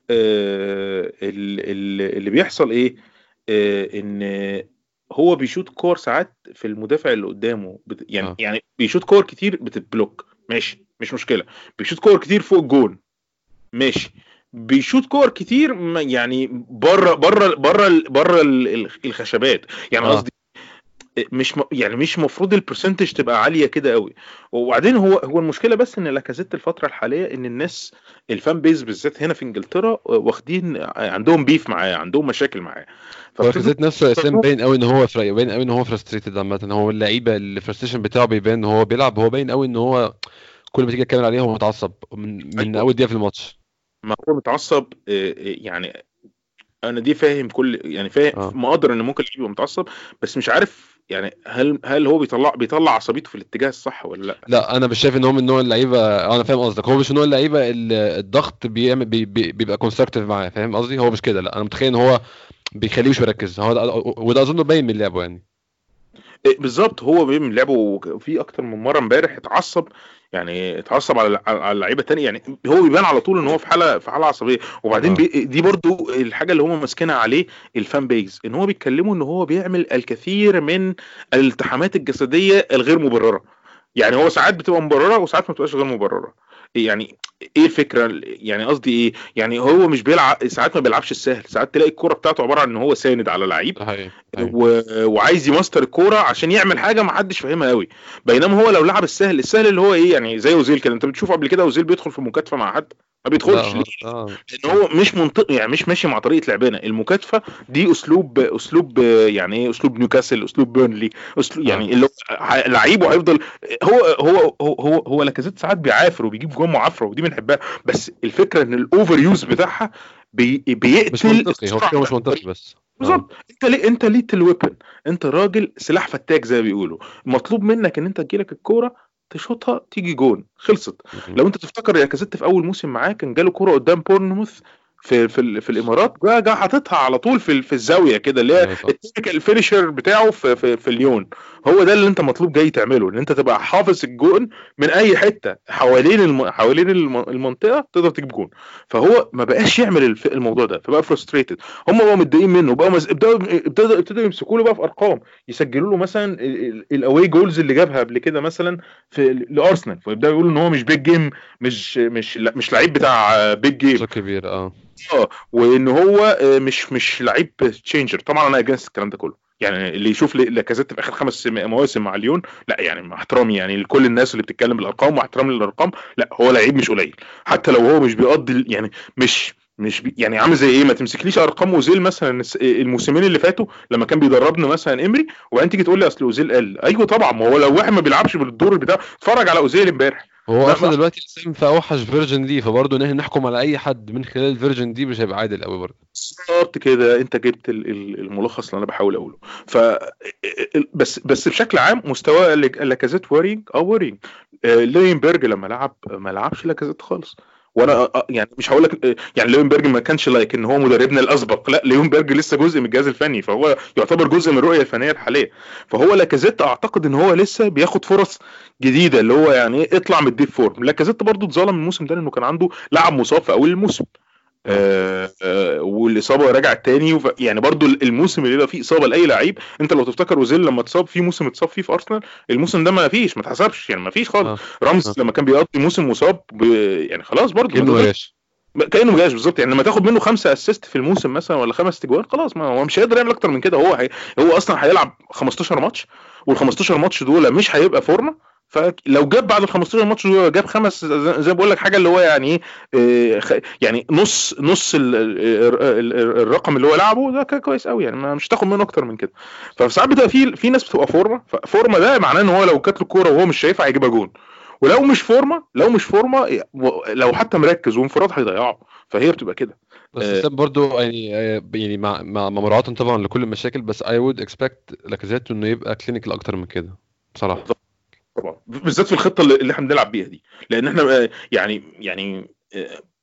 آه، ال- ال- اللي بيحصل إيه؟ آه، إن هو بيشوط كور ساعات في المدافع اللي قدامه بت... يعني آه. يعني بيشوط كور كتير بتت block. ماشي مش مشكلة. بيشوط كور كتير فوق الجون. ماشي. بيشوط كور كتير يعني بره بره بره بره الخشبات. يعني قصدي مش م... يعني مش مفروض ال percentage تبقى عالية كده قوي. وبعدين هو هو المشكلة بس إن لاكازيت الفترة الحالية إن الناس ال fan base بالذات هنا في إنجلترا واخدين عندهم beef معاه عندهم مشاكل معاه. لاكازيت نفسه يا اسلام باين قوي إن هو فري باين قوي إن هو frustrated عامة. هو اللعيبة ال frustration بتاعه بيبان إن هو بيلعب. هو باين قوي إن هو كل ما تيجي تتكلم عليه هو متعصب من من أيوه. أول دقيقة في الماتش. ما هو متعصب آه، آه، يعني أنا دي فاهم كل يعني فاهم آه. مقدر إن ممكن يبقى متعصب بس مش عارف يعني هل هل هو بيطلع بيطلع عصبيته في الاتجاه الصح ولا لا؟ لا أنا مش شايف إن هو من نوع اللعيبة أنا فاهم قصدك. هو مش من نوع اللعيبة اللي الضغط بيعمل بي بي بيبقى constructive معاه فاهم قصدي؟ هو مش كده لا أنا متخيل إن هو بيخليه مش مركز. هو ده وده اظن باين من لعبه يعني. بالظبط. هو من لعبه في أكتر من مرة امبارح اتعصب يعني اتعصب على على اللعيبة تاني يعني هو بيبان على طول إن هو في حالة في حالة عصبية. وبعدين آه. بي دي برضو الحاجة اللي هم ماسكينها عليه ال fan base إن هو بيتكلموا إن هو بيعمل الكثير من الالتحامات الجسدية الغير مبررة. يعني هو ساعات بتبقى مبررة وساعات ما بتبقاش غير مبررة. يعني إيه الفكرة؟ يعني قصدي إيه؟ يعني هو مش بيلعب ساعات ما بيلعبش السهل ساعات تلاقي الكورة بتاعته عبارة عن إن هو ساند على لعيب و... وعايز يماستر الكورة عشان يعمل حاجة ما حدش فاهمها قوي. بينما هو لو لعب السهل السهل اللي هو إيه يعني زي أوزيل كده. أنت بتشوف قبل كده أوزيل بيدخل في مكاتفة مع حد؟ ما لا بيدخلش ليه آه. لأن هو مش منطق يعني مش ماشي مع طريقة لعبنا. المكاتفة دي أسلوب أسلوب يعني إيه؟ أسلوب نيوكاسل أسلوب بيرنلي اسلوب يعني اللي هو ه- لعيب وهيفضل هو هو هو هو, هو لاكازيت ساعات بيعافر وبيجيب جون معافرة ودي بنحبها بس الفكرة إن ال overuse بتاعها بي مش بيقتل منطقي. هو كده مش منطقي بس. بالظبط. أنت ليه أنت ليت الويبن أنت راجل سلاح فتاك زي ما بيقولوا. مطلوب منك إن أنت تجيلك الكورة تشوطها تيجي جون خلصت. لو أنت تفتكر يا كازيت في أول موسم معاه كان جاله كورة قدام بورنموث في في, في الإمارات جا جا حاططها على طول في في الزاوية كده اللي هي التكنيكال فينيشر بتاعه في, في في ليون هو ده اللي انت مطلوب جاي تعمله إن انت تبقى حافظ الجون من أي حتة حوالين الم... حوالين الم... المنطقة تقدر تجيب جون. فهو ما بقاش يعمل الف... الموضوع ده فبقى frustrated هم بقوا متضايقين منه بقوا مز... ابتدوا ابتدوا ابتدوا يمسكوا له بقى في أرقام يسجلوا له مثلا ال away goals اللي جابها قبل كده مثلا في لأرسنال فيبدأوا يقولوا إن هو مش big game مش مش لا مش لعيب بتاع big game كبير آه. آه وإن هو آه، مش مش لعيب changer طبعا أنا against الكلام ده كله. يعني اللي يشوف لاكازيت في آخر خمس مواسم مع ليون لا يعني مع احترامي يعني لكل الناس اللي بتتكلم بالارقام واحترامي للأرقام لا هو لعيب مش قليل. حتى لو هو مش بيقضي يعني مش مش بي يعني عامل زي إيه؟ ما تمسكليش أرقام أوزيل مثلا الموسمين اللي فاتوا لما كان بيدربنا مثلا امري وبعدين تيجي تقول لي أصل أوزيل قال. أيوه طبعا ما هو لو واحد ما بيلعبش بالدور بتاعه اتفرج على أوزيل امبارح. هو أصلا ما دلوقتي اسلام في أوحش version ليه فبرضه إن إحنا نحكم على أي حد من خلال ال version دي مش هيبقى عادل قوي برضه. بالظبط كده. أنت جبت ال- ال- الملخص اللي أنا بحاول أقوله. ف بس بس بشكل عام مستوى لاك- لاكازيت worrying آه worrying آه، لوينبرج لما لعب ما لعبش لاكازيت خالص. وأنا. آه، آه، يعني مش هقول لك آه، يعني لوينبرج ما كانش like إن هو مدربنا الأسبق لا لوينبرج لسه جزء من الجهاز الفني فهو يعتبر جزء من الرؤية الفنية الحالية فهو لاكازيت أعتقد إن هو لسه بياخد فرص جديدة اللي هو يعني إيه اطلع من ال dip form لاكازيت برضو اتظلم الموسم ده لأنه كان عنده لاعب مصاب في أول الموسم آه، آه، والاصابه رجعت تاني وف... يعني برضو الموسم اللي يبقى فيه إصابة لأي لعيب أنت لو تفتكر اوزيل لما اتصاب في موسم اتصاب فيه في أرسنال الموسم ده ما فيش ما اتحسبش يعني ما فيش خالص. آه رامزي آه. لما كان بيقضي موسم مصاب ب... يعني خلاص برضو ما تقدرش جاش كأنه ما جاش بالظبط. يعني لما تاخد منه خمسة assist في الموسم مثلا ولا خمس تجوان خلاص ما هو مش هيقدر يعمل أكتر من كده. هو هي... هو أصلا هيلعب 15 ماتش وال 15 ماتش دول مش هيبقى فورمة فلو جاب بعد ال 15 ماتش جاب خمس زي ما بقول لك حاجة اللي هو يعني إيه آه، يعني نص نص ال- ال- ال- الرقم اللي هو لعبه ده كان كويس قوي يعني مش تاخد منه أكتر من كده. فساعات بتبقى في في ناس بتبقى فورمة فورمة ده معناه إن هو لو جات له الكوره وهو مش شايفها هيجيبها جون. ولو مش فورمة لو مش فورمة لو حتى مركز وانفراد هيضيعه. فهي بتبقى كده. بس آه، برضه يعني آه، يعني مع مع مراعاة طبعا لكل المشاكل بس I would expect لاكازيت إنه يبقى clinical أكتر من كده بصراحة. طبعا بالذات في الخطة اللي إحنا بنلعب بيها دي. لأن إحنا آه، يعني يعني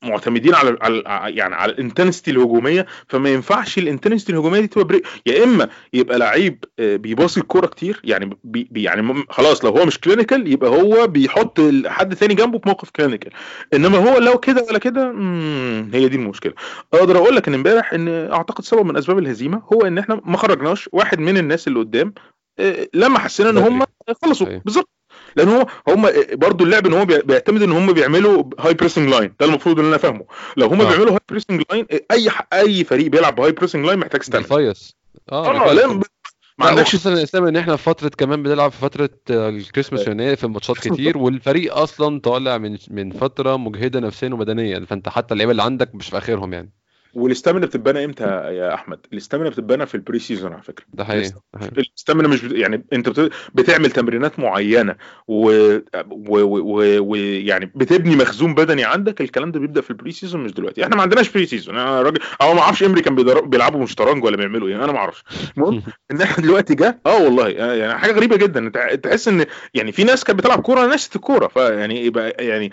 معتمدين على على يعني على ال intensity الهجومية. فما ينفعش ال intensity الهجومية دي تبقى break يا إما يبقى لعيب آه، بيباصي الكورة كتير يعني بي يعني خلاص لو هو مش clinical يبقى هو بيحط حد ثاني جنبه في موقف clinical إنما هو لو كده ولا كده هي دي المشكلة. أقدر أقول لك إن امبارح إن أعتقد سبب من أسباب الهزيمة هو إن إحنا ما خرجناش واحد من الناس اللي قدام آه، لما حسينا إن هم خلصوا. بالظبط. لأن هو هم برضو اللعب إن هو بيعتمد إن هم بيعملوا high pressing line ده المفروض ان أنا فاهمه. لو هم آه. بيعملوا high pressing line أي أي فريق بيلعب ب high pressing line محتاج stamina فايس آه, آه لا ما عندكش خصوصا الاسلام إن إحنا في فترة كمان بنلعب في فترة الكريسماس يناير في ماتشات كتير والفريق أصلا طالع من من فترة مجهدة نفسيا وبدنيا. فأنت حتى اللعيبة اللي عندك مش في آخرهم يعني. وال stamina بتتبنى إمتى يا احمد؟ ال stamina بتتبنى في ال pre-season على فكرة. ده حقيقي ال stamina مش يعني انت بتعمل تمرينات معينة ويعني بتبني مخزون بدني عندك الكلام ده بيبدأ في ال pre-season مش دلوقتي. إحنا ما عندناش pre-season. أنا راجل أو ما أعرفش امري كان بيلعبوا مشترنج ولا بيعملوا إيه أنا ما أعرفش. المهم ان إحنا دلوقتي جه آه والله يعني حاجة غريبة جدا. تحس ان يعني في ناس كانت بتلعب كورة نسيت الكوره فيعني يبقى يعني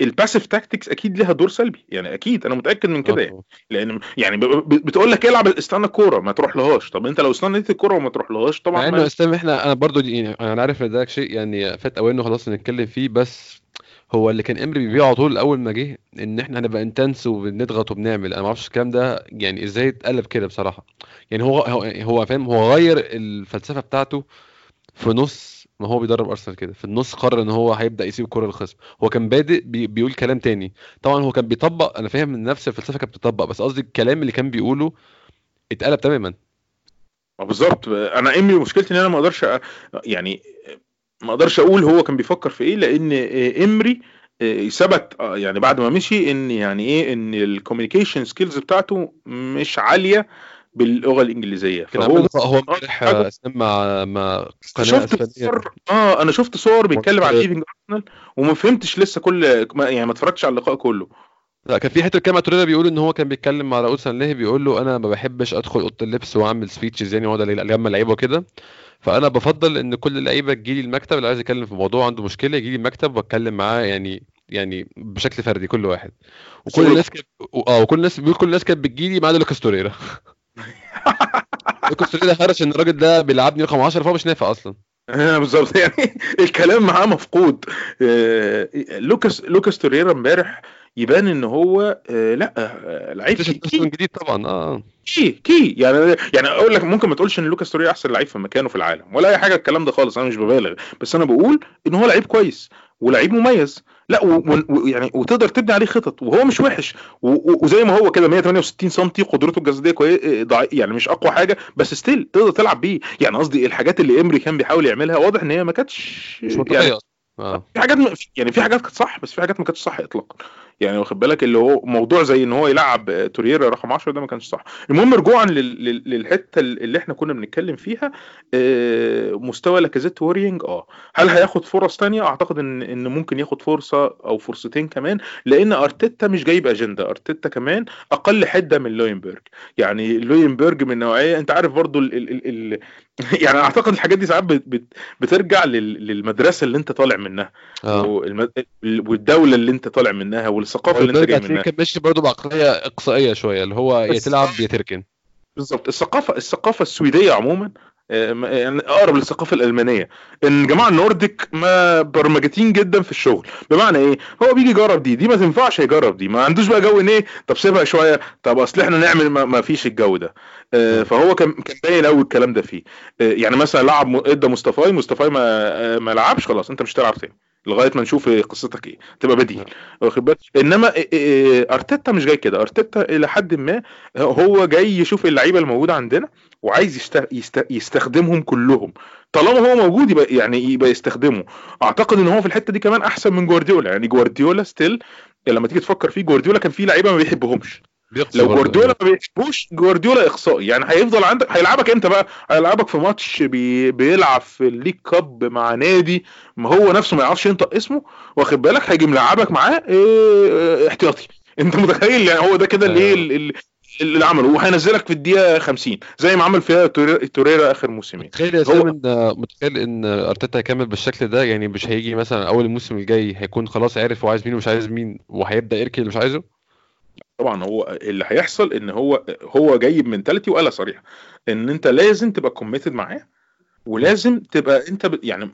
ال passive tactics أكيد لها دور سلبي. يعني أكيد أنا متأكد من كده يعني. لأن يعني بتقول لك العب استنى الكورة ما تروح لهاش طب أنت لو استنيت الكورة وما تروح لهاش طبعا مع إنه اسلام إحنا أنا برضو يعني أنا عارف إن ده شيء يعني فات أوانه خلاص نتكلم فيه بس هو اللي كان إمري بيبيعه على طول أول ما جه إن إحنا هنبقى intense وبنضغط وبنعمل. أنا ما أعرفش الكلام ده يعني إزاي اتقلب كده بصراحة. يعني هو هو, هو فاهم هو غير الفلسفة بتاعته في نص ما هو بيدرب أرسنال كده. في النص قرر إن هو هيبدأ يسيب الكره للخصم هو كان بادئ بي بيقول كلام تاني. طبعا هو كان بيطبق أنا فاهم إن نفس الفلسفة كانت بتطبق بس قصدي الكلام اللي كان بيقوله اتقلب تماما. بالظبط. أنا امي مشكلتي إن أنا ما أقدرش يعني ما أقدرش أقول هو كان بيفكر في إيه لأن امري ثبت يعني بعد ما مشي إن يعني إيه إن ال communication skills بتاعته مش عالية. باللغة الإنجليزية. فهو هو امبارح مع مع قناة شفت صور آه أنا شفت صور بيتكلم عن leaving أرسنال وما فهمتش لسه كل يعني ما اتفرجتش على اللقاء كله. لا كان في حتة كلمه توريرا بيقول إن هو كان بيتكلم مع راؤول سانليهي بيقول له أنا ما بحبش أدخل أوضة اللبس وأعمل speeches يعني وأقعد أجمع لعيبة وكده. فأنا بفضل إن كل اللعيبة تجي لي المكتب اللي عايز يتكلم في موضوع عنده مشكلة يجي لي المكتب وأتكلم معاه يعني يعني بشكل فردي كل واحد. وكل الناس كانت آه وكل الناس بيقول كل الناس كانت بتجي لي ما عدا لوكاس توريرا. لوكاس توريرا هرش إن الراجل ده بيلعبني رقم 10 فهو مش نافع أصلا. آه بالظبط. يعني الكلام معاه مفقود. آه لوكاس لوكاس توريرا امبارح يبان إن هو آه لأ آه لعيب جديد طبعا آه. كي كي. يعني يعني أقول لك ممكن ما تقولش إن لوكاس توريرا أحسن لعيب في مكانه في العالم ولا أي حاجة الكلام ده خالص أنا مش ببالغ. بس أنا بقول إن هو لعيب كويس ولعيب مميز. لا ويعني وتقدر تبني عليه خطط وهو مش وحش. وزي ما هو كده 168 سم قدرته الجسدية كويس يعني مش أقوى حاجة بس still تقدر تلعب بيه. يعني قصدي الحاجات اللي امري كان بيحاول يعملها واضح إن هي ما كانتش مش يعني آه. في حاجات يعني في حاجات كانت صح بس في حاجات ما كانتش صح اطلاقا. يعني واخد بالك اللي هو موضوع زي إن هو يلعب تورييرا رقم 10 ده ما كانش صح. المهم رجوعا للحتة اللي إحنا كنا بنتكلم فيها آه، مستوى لاكازيت worrying آه. هل هياخد فرص تانية؟ أعتقد ان إن ممكن ياخد فرصة أو فرصتين كمان لأن أرتيتا مش جايب أجندة. أرتيتا كمان أقل حدة من لوينبرج. يعني لوينبرج من نوعية أنت عارف برضو ال ال ال يعني أعتقد الحاجات دي ساعات بترجع للمدرسة اللي أنت طالع منها. آه. والدولة اللي أنت طالع منها والثقافة اللي أنت جاي منها. كان ماشي برضه بعقلية إقصائية شوية اللي هو يا تلعب يا تركن بالظبط. الثقافه الثقافة السويدية عموما يعني أقرب للثقافة الألمانية. إن جماعة النورديك ما برمجتين جدا في الشغل. بمعنى إيه؟ هو بيجي يجرب دي. دي ما تنفعش يجرب دي. ما عندوش بقى جو إن إيه؟ طب سيبها شوية. طب أصل إحنا نعمل ما, ما فيش الجو ده. آه، فهو كان كان باين قوي الكلام ده فيه. آه، يعني مثلا لعب إدى مصطفى مصطفى ما ما لعبش خلاص. أنت مش هتلعب تاني. لغاية ما نشوف قصتك إيه. تبقى بديل واخد بالك؟ إنما أرتيتا مش جاي كده. أرتيتا إلى حد ما هو جاي يشوف اللعيبة الموجودة عندنا وعايز يست... يست... يستخدمهم كلهم. طالما هو موجود يبقى يعني يبقى يستخدمه. أعتقد إن هو في الحتة دي كمان أحسن من جوارديولا. يعني جوارديولا ستيل لما تيجي تفكر فيه جوارديولا كان فيه لعيبة ما بيحبهمش. لو جوارديولا ما بيحبوش جوارديولا اقصائي يعني هيفضل عندك هيلعبك إمتى بقى؟ هيلعبك في ماتش بي... بيلعب في ال League Cup مع نادي ما هو نفسه ما يعرفش ينطق اسمه واخد بالك؟ هيجي ملعبك معاه إيه... احتياطي. انت متخيل؟ يعني هو ده كده الايه اللي عمله. وهينزلك في الدقيقة 50 زي ما عمل فيها توري- توريرا آخر موسمين متخيل يا اسلام إن متخيل إن أرتيتا هيكمل بالشكل ده؟ يعني مش هيجي مثلا أول الموسم الجاي هيكون خلاص عارف هو عايز مين ومش عايز مين وهيبدأ يركن اللي مش عايزه؟ طبعا هو اللي هيحصل إن هو هو جاي ب mentality وقالها صريحة إن أنت لازم تبقى committed معاه ولازم تبقى أنت ب... يعني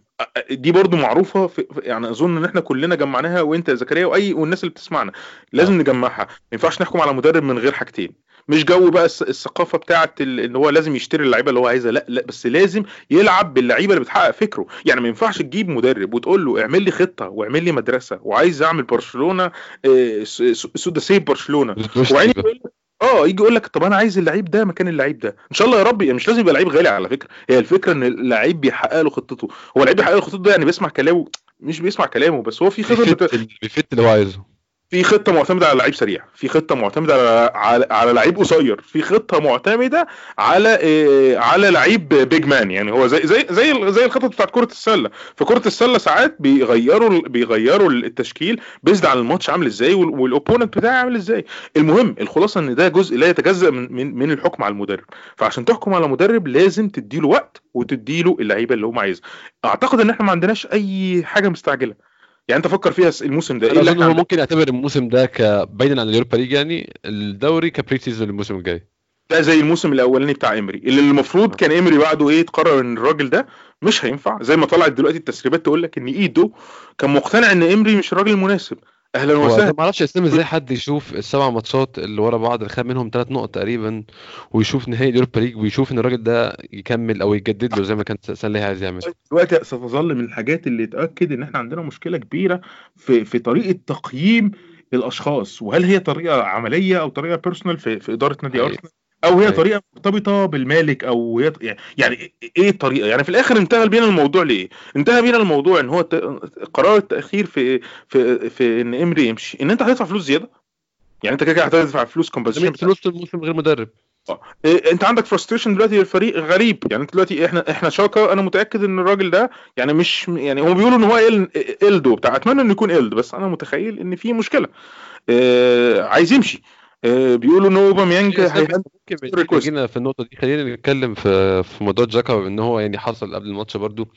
دي برضو معروفة في... في- يعني أظن إن إحنا كلنا جمعناها وأنت يا زكريا وأي والناس اللي بتسمعنا لازم نجمعها ما ينفعش نحكم على مدرب من غير حاجتين. مش جو بقى الثقافة بتاعه. إن هو لازم يشتري اللعيبة اللي هو عايزها لا لا بس لازم يلعب باللعيبة اللي بتحقق فكره. يعني ما ينفعش تجيب مدرب وتقول له اعمل لي خطة واعمل لي مدرسة وعايز أعمل برشلونة س- س- سودا سيف برشلونة. وبعدين يقول لك آه يجي يقول لك طب أنا عايز اللعيب ده مكان اللعيب ده. إن شاء الله يا رب يعني مش لازم يبقى لعيب غالي على فكرة. هي الفكرة إن اللعيب بيحقق له خطته. هو اللعيب بيحقق له خطته ده يعني بيسمع كلامه مش بيسمع كلامه بس هو في خطه بت... بيفت بي fit اللي هو عايزه. في خطة معتمدة على لعيب سريع في خطة معتمدة على على, لعيب قصير في خطة معتمدة على إيه على لعيب big man يعني هو زي زي زي زي الخطط بتاعت كرة السلة. في كرة السلة ساعات بيغيروا بيغيروا التشكيل based على الماتش عامل إزاي وال- وال opponent بتاعي عامل إزاي. المهم الخلاصة إن ده جزء لا يتجزأ من من, من الحكم على المدرب. فعشان تحكم على مدرب لازم تديله وقت وتديله اللعيبة اللي هم عايزها. أعتقد إن إحنا ما عندناش أي حاجة مستعجلة. يعني انت فكر فيها الموسم ده أنا اللي إحنا ممكن يعتبر الموسم ده ك بعيدا عن اليوروبا ليج يعني الدوري ك pre-season الموسم الجاي. ده زي الموسم الأولاني بتاع امري اللي المفروض كان امري بعده إيه تقرر إن الراجل ده مش هينفع. زي ما طلعت دلوقتي التسريبات تقول لك إن إيدو كان مقتنع إن امري مش الراجل المناسب أهلا وسهلا. ما أعرفش اسلام إزاي حد يشوف السبع ماتشات اللي ورا بعض اللي خد منهم ثلاث نقط تقريبا ويشوف نهائي اليوروبا ليج ويشوف إن الراجل ده يكمل أو يجدد له زي ما كان سانليهي عايز يعمل. دلوقتي ستظل من الحاجات اللي تاكد إن إحنا عندنا مشكلة كبيرة في في طريقة تقييم الأشخاص. وهل هي طريقة عملية أو طريقة personal في, في إدارة نادي. ارسنال أو هي أيوة. طريقة مرتبطة بالمالك أو هي يعني إيه الطريقة؟ يعني في الآخر انتهى بينا الموضوع ليه؟ انتهى بينا الموضوع إن هو قرار التأخير في في في إن إمري يمشي. إن أنت هتدفع فلوس زيادة؟ يعني أنت كده كده هتدفع فلوس كومبنسيشن فلوس طول الموسم غير مدرب. إيه، أنت عندك فرستريشن دلوقتي الفريق غريب. يعني أنت دلوقتي إحنا إحنا شاكا أنا متأكد إن الراجل ده يعني مش يعني هم بيقولوا إن هو إل الدو بتاع أتمنى إنه يكون الد بس أنا متخيل إن في مشكلة. آه عايز يمشي. بيقولوا إن أوباميانج يا إسلام، هيهد ممكن request. جينا في النقطة دي خلينا نتكلم في في موضوع جاكا ان هو يعني حصل قبل الماتش برضو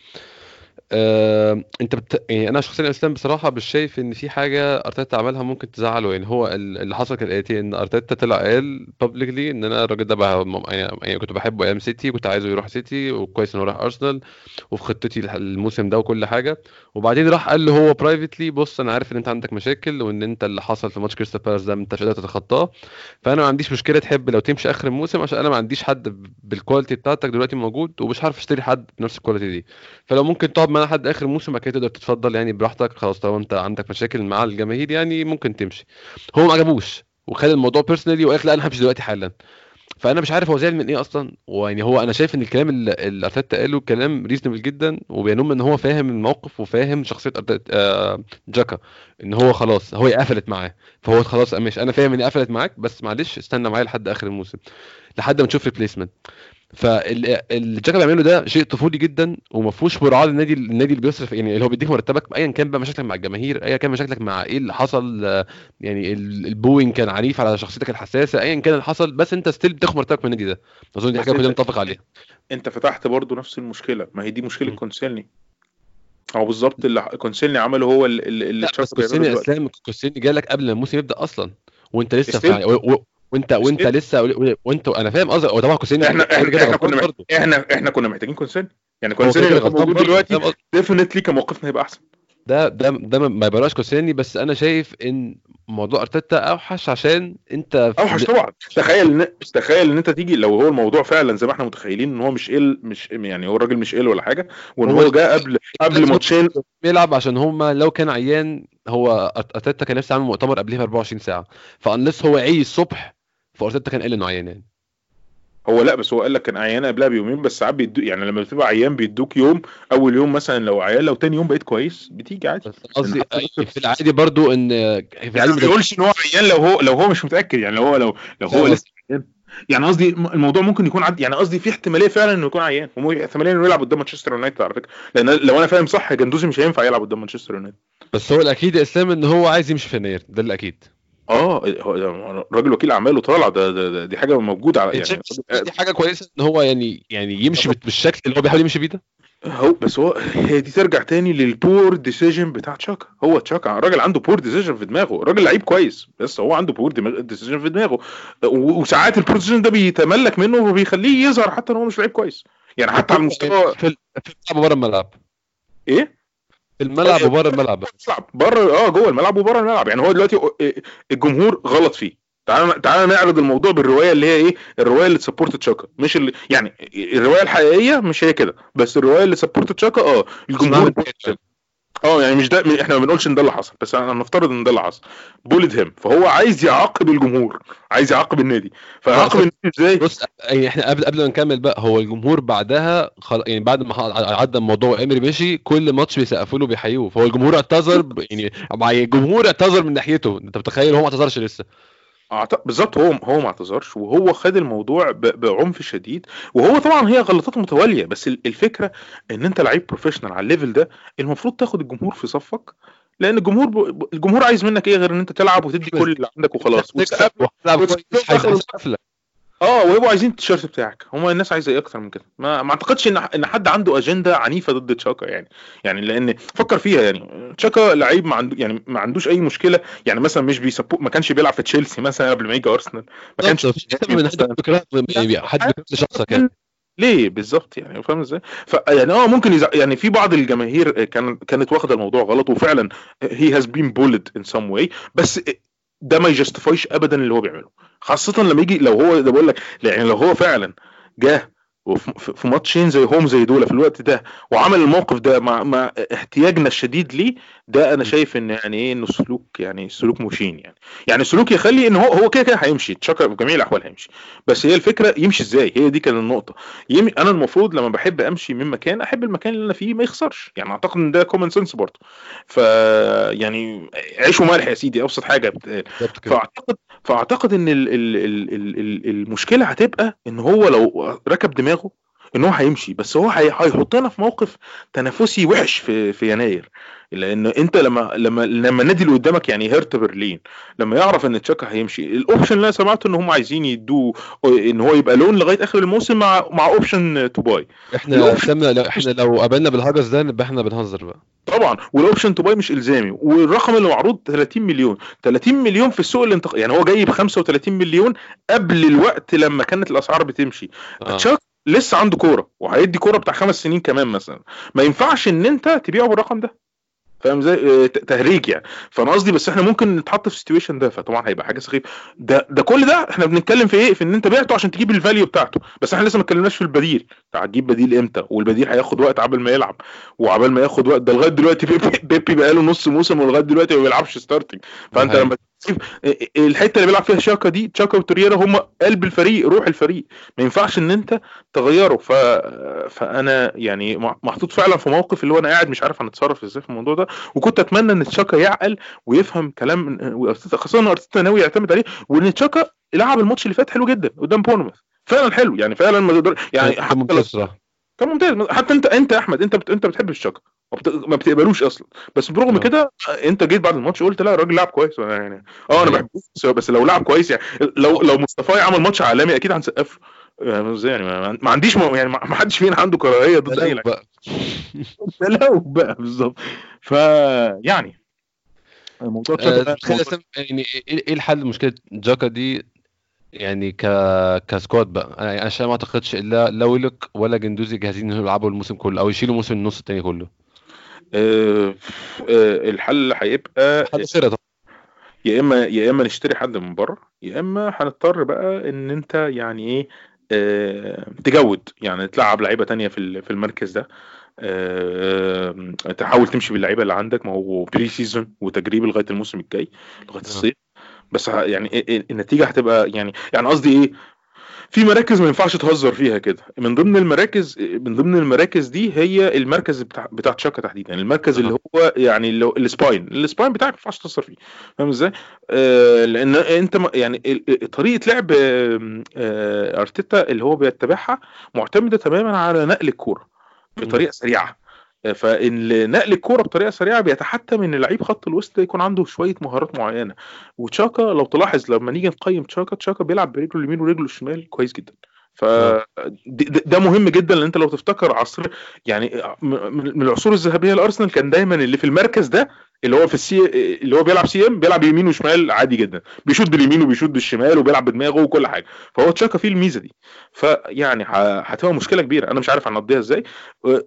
انت بت... يعني أنا شخصيا اسلام بصراحة مش شايف ان في حاجة أرتيتا عملها ممكن تزعله. يعني هو ال- اللي حصل كالاتي إن أرتيتا طلع قال publicly إن أنا الراجل ده بقى يعني يعني كنت بحبه أيام سيتي كنت عايزه يروح سيتي وكويس انه راح أرسنال وفي خطتي الموسم ده وكل حاجة. وبعدين راح قال له هو privately بص أنا عارف إن أنت عندك مشاكل وإن أنت اللي حصل في ماتش كريستال بالاس ده أنت مش قادر تتخطاه. فأنا ما عنديش مشكلة تحب لو تمشي آخر الموسم عشان أنا ما عنديش حد بال quality بتاعتك دلوقتي موجود ومش عارف أشتري حد بنفس ال quality دي. فلو ممكن تقعد معانا لحد آخر الموسم بعد كده تقدر تتفضل يعني براحتك خلاص طالما أنت عندك مشاكل مع الجماهير يعني ممكن تمشي. هو ما عجبوش وخد الموضوع personally وقال لا أنا همشي دلوقتي حالا. فأنا مش عارف هو زعل من إيه أصلا؟ ويعني هو أنا شايف إن الكلام اللي أرتيتا قاله كلام reasonable جدا وبينم إن هو فاهم الموقف وفاهم شخصية أرتيتا- آه، جاكا إن هو خلاص هو قفلت معاه. فهو خلاص ماشي. أنا فاهم إني قفلت معاك بس معلش استنى معايا لحد آخر الموسم لحد ما نشوف replacement فاللي جاكا بيعمله ده شيء طفولي جدا وما فيهوش مراعاة للنادي النادي اللي بيصرف يعني اللي هو بيديك مرتبك ايا كان بقى مشاكلك مع الجماهير ايا كان مشاكلك مع إيه اللي حصل يعني ال- ال booing كان عنيف على شخصيتك الحساسة ايا كان اللي حصل بس أنت still بتاخد مرتبك من النادي ده أظن دي حاجة كلنا متفق عليها أنت فتحت برضو نفس المشكلة ما هي دي مشكلة. كوسيلني أو بالظبط اللي كوسيلني عمله هو اللي, اللي بس دلوقتي. أسلام كوسيلني جالك قبل ما الموسم يبدأ أصلا وأنت لسه. في وانت وانت ستيل. لسه وانت أنا فاهم قصدك. هو طبعا كوستيني إحنا إحنا, إحنا كنا إحنا إحنا كنا محتاجين كونسيلني يعني كان غلطان موجود دلوقتي؟ ديفينتلي كان موقفنا هيبقى أحسن. ده ده ده ما- يبراش كوستيني بس أنا شايف إن موضوع أرتيتا أوحش عشان أنت أوحش طبعا. تخيل ان تخيل إن أنت تيجي لو هو الموضوع فعلا زي ما إحنا متخيلين إن هو مش ال مش يعني هو الراجل مش إل ولا حاجة وإن هو هو جه قبل قبل ماتشين بيلعب عشان هم لو كان عيان هو أرتيتا كان نفسه يعمل مؤتمر قبلها ب 24 ساعة. ف unless هو عيي الصبح فارتيتا كان قال إنه عيان يعني. هو لا بس هو قال لك كان عيان قبلها بيومين بس ساعات بيدو يعني لما بتبقى عيان بيدوك يوم أول يوم مثلا لو عيان لو تاني يوم بقيت كويس بتيجي عادي. بس قصدي في العادي برضو إن في يعني العادي ما بيقولش إن هو عيان لو هو لو هو مش متأكد يعني لو هو لو لو هو لسه عيان. يعني قصدي الم- الموضوع ممكن يكون عد يعني قصدي في احتمالية فعلا إنه يكون عيان احتمالية إنه يلعب قدام مانشستر يونايتد على فكرة. لأن لو أنا فاهم صح جندوزي مش هينفع يلعب قدام مانشستر يونايتد. بس هو الأكيد يا إسلام إن هو عايز يمشي في يناير ده الأكيد. آه هو- راجل وكيل أعماله طالع ده, ده, ده دي حاجة موجودة على يعني دي حاجة كويسة إن هو يعني يعني يمشي بالشكل اللي هو بيحاول يمشي بيه ده. هو بس هو هي دي ترجع تاني لل poor decision بتاع تشاكا. هو تشاكا الراجل عنده poor decision في دماغه الراجل لعيب كويس بس هو عنده poor decision في دماغه. وساعات ال poor decision ده بيتملك منه وبيخليه يظهر حتى إن هو مش لعيب كويس. يعني حتى على المستوى في ال- في الملعب وبره الملعب. إيه؟ الملعب وبره الملعب. بره آه جوه الملعب وبره الملعب. يعني هو دلوقتي الجمهور غلط فيه. تعال تعال نعرض الموضوع بالرواية اللي هي إيه؟ الرواية اللي تسبورت تشاكا مش اللي يعني الرواية الحقيقية مش هي كده. بس الرواية اللي سبورت تشاكا آه الجمهور آه يعني مش ده إحنا ما بنقولش إن ده اللي حصل بس أنا نفترض إن ده اللي حصل. bullied him فهو عايز يعاقب الجمهور عايز يعاقب النادي. فيعاقب النادي إزاي؟ بص يعني إحنا قبل قبل ما نكمل بقى هو الجمهور بعدها خل... يعني بعد ما عدى الموضوع وامري مشي كل ماتش بيسقفوا له بيحيوه. فهو الجمهور اعتذر ب... يعني مع- الجمهور اعتذر من ناحيته. أنت متخيل؟ هو ما اعتذرش لسه. بالظبط هو هو ما اعتذرش وهو خد الموضوع بعنف شديد وهو طبعا هي غلطات متوالية بس ال- الفكرة إن أنت لعيب professional على ال level ده المفروض تاخد الجمهور في صفك لأن الجمهور ب... الجمهور عايز منك إيه غير إن أنت تلعب وتدي كل اللي عندك وخلاص آه ويبقوا عايزين التيشيرت بتاعك. هم الناس عايزة إيه أكتر من كده؟ ما, ما أعتقدش إن إن حد عنده أجندة عنيفة ضد تشاكا يعني. يعني لأن فكر فيها يعني. تشاكا لعيب ما عنده يعني ما عندوش أي مشكلة. يعني مثلا مش بيسبو ما كانش بيلعب في تشيلسي مثلا قبل ما يجي أرسنال. ما كانش حد يعني لشخصك يعني. ليه؟ بالظبط يعني. فاهم إزاي؟ ف يعني آه ممكن يزع... يعني في بعض الجماهير كان كانت واخدة الموضوع غلط وفعلا he has been bullied in some way بس ده ما ي justify ش ابدا اللي هو بيعمله. خاصة لما يجي لو هو ده بقول لك يعني لو هو فعلا جه في ماتشين زي home زي دول في الوقت ده وعمل الموقف ده مع مع احتياجنا الشديد ليه ده أنا شايف إن يعني إيه انه سلوك يعني سلوك مشين يعني. يعني سلوك يخلي إن هو هو كده كده هيمشي تشاكا في جميع الأحوال هيمشي. بس هي الفكرة يمشي إزاي؟ هي دي كانت النقطة. يم... أنا المفروض لما بحب أمشي من مكان أحب المكان اللي أنا فيه ما يخسرش. يعني أعتقد إن ده common sense برضه. ف يعني عيش وملح يا سيدي أبسط حاجة. كده. فأعتقد فأعتقد إن ال ال ال ال المشكلة هتبقى إن هو لو ركب دماغه إن هو هيمشي بس هو هي- هيحطنا في موقف تنافسي وحش في في يناير. لأن أنت لما لما لما النادي اللي قدامك يعني هيرتا برلين لما يعرف إن تشاكا هيمشي ال option اللي أنا سمعته إن هم عايزين يدوه إن هو يبقى loan لغاية آخر الموسم مع مع option to buy إحنا لو إحنا لو قابلنا بالهجس ده نبقى إحنا بنهزر بقى. طبعا وال option to buy مش إلزامي والرقم اللي معروض 30 مليون. 30 مليون في السوق الانتق... يعني هو جاي ب 35 مليون قبل الوقت لما كانت الأسعار بتمشي. آه. تشاك لسه عنده كورة وهيدي كورة بتاع خمس سنين كمان مثلا. ما ينفعش إن أنت تبيعه بالرقم ده. فاهم إزاي؟ آه، تهريج يعني. فأنا قصدي بس إحنا ممكن نتحط في ال situation ده فطبعا هيبقى حاجة سخيفة. ده ده كل ده إحنا بنتكلم في إيه؟ في إن أنت بعته عشان تجيب ال value بتاعته. بس إحنا لسه ما اتكلمناش في البديل. هتجيب بديل إمتى؟ والبديل هياخد وقت عبال ما يلعب. وعبال ما ياخد وقت ده لغاية دلوقتي Pepe, Pepe بقاله نص موسم ولغاية دلوقتي ما بيلعبش starting فأنت لما الحتة اللي بيلعب فيها شاكا دي شاكا وتوريرا هم قلب الفريق روح الفريق. ما ينفعش إن أنت تغيره. ف... فأنا يعني محطوط فعلا في موقف اللي هو أنا قاعد مش عارف هنتصرف إزاي في الموضوع ده. وكنت أتمنى إن تشاكا يعقل ويفهم كلام خاصة إن أرتيتا ناوي يعتمد عليه وإن تشاكا لعب الماتش اللي فات حلو جدا قدام بورنموث. فعلا حلو. يعني فعلا ما تقدر يعني حتى كان ممتاز. حتى انت أنت يا أحمد أنت بت... أنت بتحب الشاكا ما بت- ما بتقبلوش أصلا. بس برغم آه. كده أنت جيت بعد الماتش قلت لا الراجل لعب كويس. يعني آه أنا أيوة. بحبه بس- لو لعب كويس يعني لو لو مصطفى عمل ماتش عالمي أكيد هنسقف له يعني إزاي يعني؟ ما, عنديش. يعني ما ما حدش فينا عنده كراهية ضد أي لعيب. لو بقى بالظبط. ف يعني الموضوع آه، تخيل يعني إيه إيه الحل لمشكلة جاكا دي؟ يعني ك كسكواد بقى. أنا يعني عشان ما أعتقدش إلا لا ويلك ولا جندوزي جاهزين انهم يلعبوا الموسم كله أو يشيلوا موسم النص التاني كله. آه، آه، الحل هيبقى طبعا. يا اما يا إما نشتري حد من بره يا إما هنضطر بقى إن أنت يعني إيه آه تجود يعني تلعب لعيبة تانية في في المركز ده. آه تحاول تمشي باللعيبة اللي عندك ما هو pre-season وتجريب لغاية الموسم الجاي لغاية الصيف. بس يعني إيه- إيه- النتيجة هتبقى يعني يعني قصدي إيه في مراكز ما ينفعش تهزر فيها كده. من ضمن المراكز من ضمن المراكز دي هي المركز بتاع بتاع تشاكا تحديدا. يعني المركز اللي هو يعني اللي ال spine. ال spine بتاعك ما ينفعش تهزر فيه. فاهم إزاي؟ آه لأن أنت يعني طريقة لعب آه، آه، أرتيتا اللي هو بيتبعها معتمدة تماما على نقل الكورة بطريقة سريعة. فإن نقل الكورة بطريقة سريعة بيتحتم إن لعيب خط الوسط يكون عنده شوية مهارات معينة. وتشاكا لو تلاحظ لما نيجي نقيم تشاكا تشاكا بيلعب برجله اليمين ورجله الشمال كويس جدا. ف ده مهم جدا لأن أنت لو تفتكر عصر يعني من العصور الذهبية لارسنال كان دايما اللي في المركز ده اللي هو في ال C اللي هو بيلعب CM بيلعب يمين وشمال عادي جدا. بيشوط باليمين وبيشوط بالشمال وبيلعب بدماغه وكل حاجة. فهو تشاكا فيه الميزة دي. فيعني هتبقى مشكلة كبيرة. أنا مش عارف هنقضيها إزاي.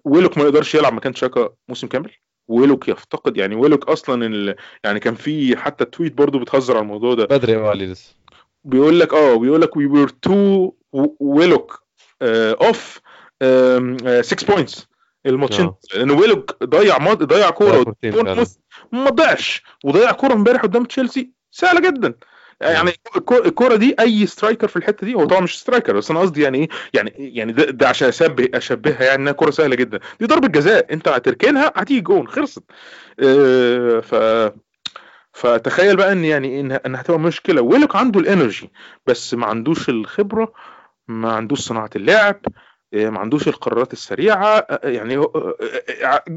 ويلوك ما يقدرش يلعب مكان تشاكا موسم كامل. ويلوك يفتقد. يعني ويلوك أصلا ال... يعني كان في حتى tweet برضو بتهزر على الموضوع ده. بدري يا علي لسه. بيقول لك آه بيقول لك we were two Willock off 6 points الماتشين لأن ويلوك ضيع ماضي ضيع كورة ما ضيعش وضيع كورة امبارح قدام تشيلسي. سهلة جدا. يعني الكورة دي أي striker في الحتة دي هو طبعا مش striker بس أنا قصدي يعني إيه؟ يعني يعني ده, ده عشان اشبه أشبهها يعني إنها كورة سهلة جدا. دي ضربة جزاء. أنت هتركنها هتيجي جون. خلصت. آه ف فتخيل بقى إن يعني ان ان هتبقى مشكلة. ويلوك عنده ال energy بس ما عندوش الخبرة ما عندوش صناعة اللعب. ما عندوش القرارات السريعة. يعني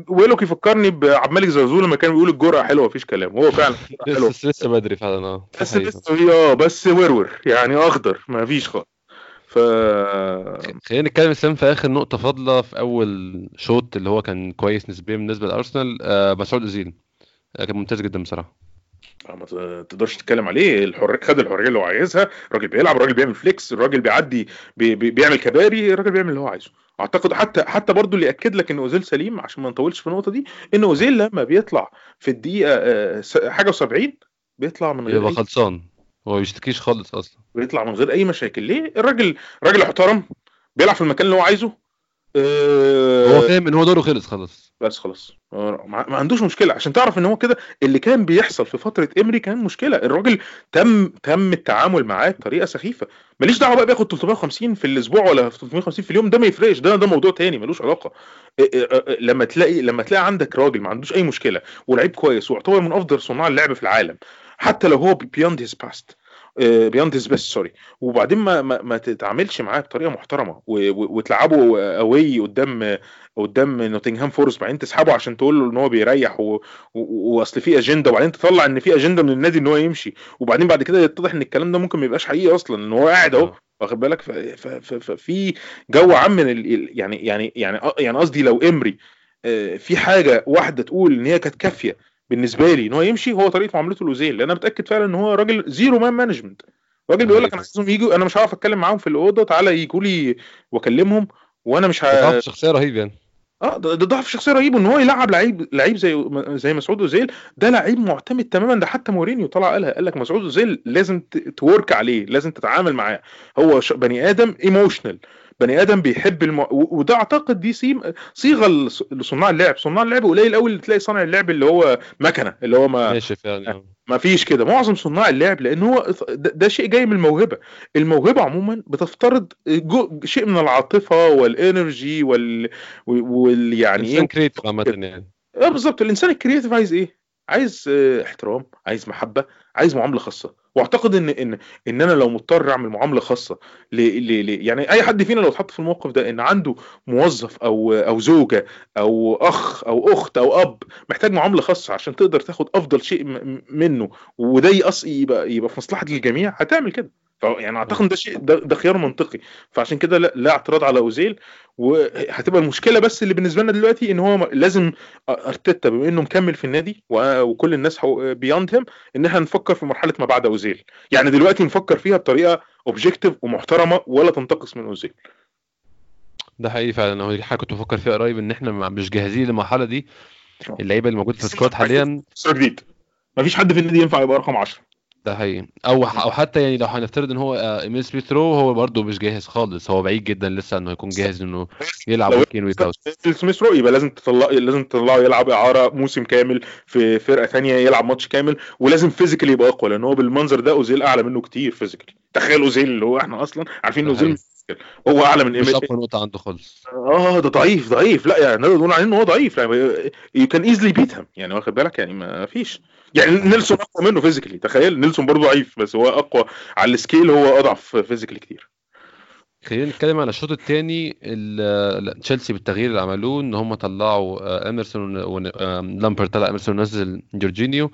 ويلوك يفكرني بعبد الملك زرزور لما كان بيقول الجرأة حلوة مفيش كلام. هو فعلا حلوة. لسه لسه بدري فعلا آه بس لسه آه بس ورور يعني أخضر ما فيش خالص. ف خلينا نتكلم اسلام في آخر نقطة فاضلة في أول شوط اللي هو كان كويس نسبيا بالنسبة لأرسنال آه مسعود اوزيل كان ممتاز جدا بصراحة. ما تقدرش تتكلم عليه. الحر... خد الحرية اللي هو عايزها. الراجل بيلعب الراجل بيعمل flicks الراجل بيعدي بي... بي... بيعمل كباري الراجل بيعمل اللي هو عايزه. أعتقد حتى حتى برضه اللي يأكد لك إن أوزيل سليم عشان ما نطولش في النقطة دي إن أوزيل لما بيطلع في الدقيقة حاجة و70 بيطلع من غير يبقى خلصان. هو ما بيشتكيش خالص أصلا. بيطلع من غير أي مشاكل. ليه؟ الراجل راجل محترم بيلعب في المكان اللي هو عايزه. هو فاهم إن هو دوره خلص خلاص. بس خلاص. ما عندوش مشكلة. عشان تعرف إن هو كده اللي كان بيحصل في فترة امري كان مشكلة. الراجل تم تم التعامل معاه بطريقة سخيفة. ماليش دعوة بقى بياخد 350 في الأسبوع ولا 350 في اليوم ده ما يفرقش. ده ده موضوع تاني ملوش علاقة. لما تلاقي لما تلاقي عندك راجل ما عندوش أي مشكلة ولعيب كويس ويعتبر من أفضل صناع اللعب في العالم حتى لو هو beyond his past beyond best sorry وبعدين ما ما, ما تتعاملش معاه بطريقة محترمة. وتلعبه away قدام قدام نوتنغهام فورست بعدين تسحبه عشان تقول له إن هو بيريح واصل في اجنده وبعدين تطلع إن في اجنده من النادي إن هو يمشي. وبعدين بعد كده يتضح إن الكلام ده ممكن ما يبقاش حقيقي أصلا إن هو قاعد أهو. واخد بالك؟ ففي جو عام من يعني يعني يعني يعني قصدي لو إمري في حاجة واحدة تقول إن هي كانت كافية بالنسبة لي إن هو يمشي هو طريقة معاملته لاوزيل لأن أنا متأكد فعلا إن هو راجل zero man management. راجل بيقول لك أنا عايزهم يجوا أنا مش هعرف أتكلم معاهم في الأوضة تعالى يجوا لي وأكلمهم وأنا مش ه... شخصية رهيب يعني. آه ده, ده ضعف شخصية رهيب ان هو يلعب لعيب لعيب زي زي مسعود أوزيل ده لعيب معتمد تماما ده حتى مورينيو طلع قالها قال لك مسعود أوزيل لازم تwork عليه لازم تتعامل معاه. هو بني آدم emotional بني آدم بيحب الم... وده أعتقد دي سيم... صيغة لصناع اللعب. صناع اللعب قليل قوي اللي تلاقي صانع اللعب اللي هو مكنة اللي هو ما ما فيش كده. معظم صناع اللعب لأن هو ده, شيء جاي من الموهبة. الموهبة عموما بتفترض جو... شيء من العاطفة وال energy وال, وال... يعني انسان creative عامة يعني. آه بالظبط. الإنسان ال creative عايز إيه؟ عايز احترام عايز محبة عايز معاملة خاصة. واعتقد ان ان ان أنا لو مضطر اعمل معاملة خاصة ل... ل... ل... يعني أي حد فينا لو اتحط في الموقف ده إن عنده موظف أو أو زوجة أو أخ أو أخت أو أب محتاج معاملة خاصة عشان تقدر تاخد أفضل شيء منه وده يبقى يبقى في مصلحة الجميع هتعمل كده. يعني أعتقد ده شيء ده, ده خيار منطقي. فعشان كده لا, لا اعتراض على أوزيل. وهتبقى المشكلة بس اللي بالنسبة لنا دلوقتي إن هو لازم أرتيتا بما إنه مكمل في النادي وكل الناس behind him إن إحنا نفكر في مرحلة ما بعد أوزيل. يعني دلوقتي نفكر فيها بطريقة objective ومحترمة ولا تنتقص من أوزيل. ده حقيقي فعلا. هو حاجة كنت بفكر فيها قريب إن إحنا مش جاهزين للمرحلة دي. اللعيبة اللي موجودة في ال squad حاليا جديد. مفيش حد في النادي ينفع يبقى رقم 10 ده حقيقي. أو أو حتى يعني لو هنفترض إن هو إيميل سميث رو هو برده مش جاهز خالص. هو بعيد جدا لسه إنه يكون جاهز إنه يلعب week in week out سميث رو يبقى لازم تطلع لازم تطلعه يلعب إعارة موسم كامل في فرقة ثانية يلعب ماتش كامل ولازم physically يبقى أقوى لأن هو بالمنظر ده أوزيل أعلى منه كتير physically تخيل أوزيل اللي هو إحنا أصلا عارفين إن أوزيل هو أعلى من مش أقوى نقطة عنده خالص. آه ده ضعيف ضعيف. لا يعني نقدر نقول عليه إن هو ضعيف. يعني you can easily beat يعني واخد بالك؟ يعني ما فيش. يعني نيلسون أقوى منه physically تخيل؟ نيلسون برضه ضعيف بس هو أقوى على ال skill هو أضعف physically كتير. خلينا نتكلم على الشوط الثاني تشيلسي بالتغيير اللي عملوه إن هم طلعوا آه، اميرسون ولامبارد طلع اميرسون ونزل جورجينيو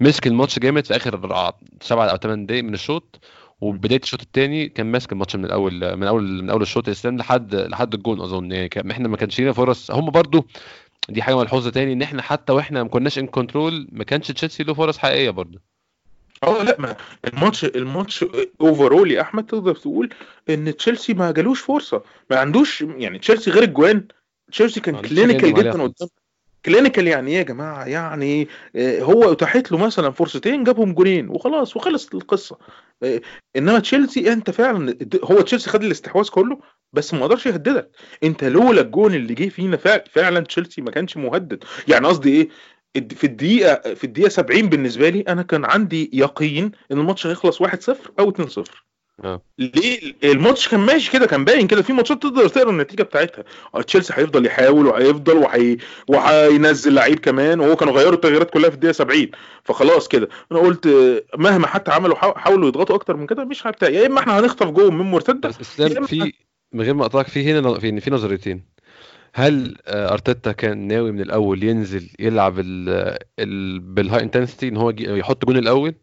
مسك الماتش جامد في آخر سبعة أو ثمان دقايق من الشوط وبداية الشوط الثاني كان ماسك الماتش من الأول من أول من أول الشوط استلم لحد لحد الجون أظن يعني إحنا ما كانش لينا فرص. هم برضو دي حاجة ملحوظة تاني إن إحنا حتى وإحنا ما كناش in control ما كانش تشيلسي له فرص حقيقية برضو أه لا ما الماتش الماتش overall يا أحمد تقدر تقول إن تشيلسي ما جالوش فرصة. ما عندوش يعني تشيلسي غير الجوان تشيلسي كان clinical جدا قدام. clinical يعني إيه يا جماعة؟ يعني آه، هو اتاحت له مثلا فرصتين جابهم جونين وخلاص وخلصت القصة. آه، إنما تشيلسي أنت فعلا هو تشيلسي خد الاستحواذ كله؟ بس ما قدرش يهددك. انت لولا الجون اللي جه فينا فعلا تشيلسي ما كانش مهدد. يعني قصدي إيه؟ في الدقيقة في الدقيقة 70 بالنسبة لي أنا كان عندي يقين إن الماتش هيخلص 1-0 أو 2-0 آه. ليه؟ الماتش كان ماشي كده كان باين كده. في ماتشات تقدر تقرأ النتيجة بتاعتها. آه، تشيلسي هيفضل يحاول وهيفضل وهي... وهينزل لعيب كمان. وهو كانوا غيروا التغييرات كلها في الدقيقة 70 فخلاص كده. أنا قلت مهما حتى عملوا حاولوا يضغطوا أكتر من كده مش هبتاع. يا إما إحنا هنخطف جول من مرتدة بس في من غير ما اقطعك في هنا في في نظريتين. هل آه، أرتيتا كان ناوي من الأول ينزل يلعب ال بال high intensity إن هو يحط جون الأول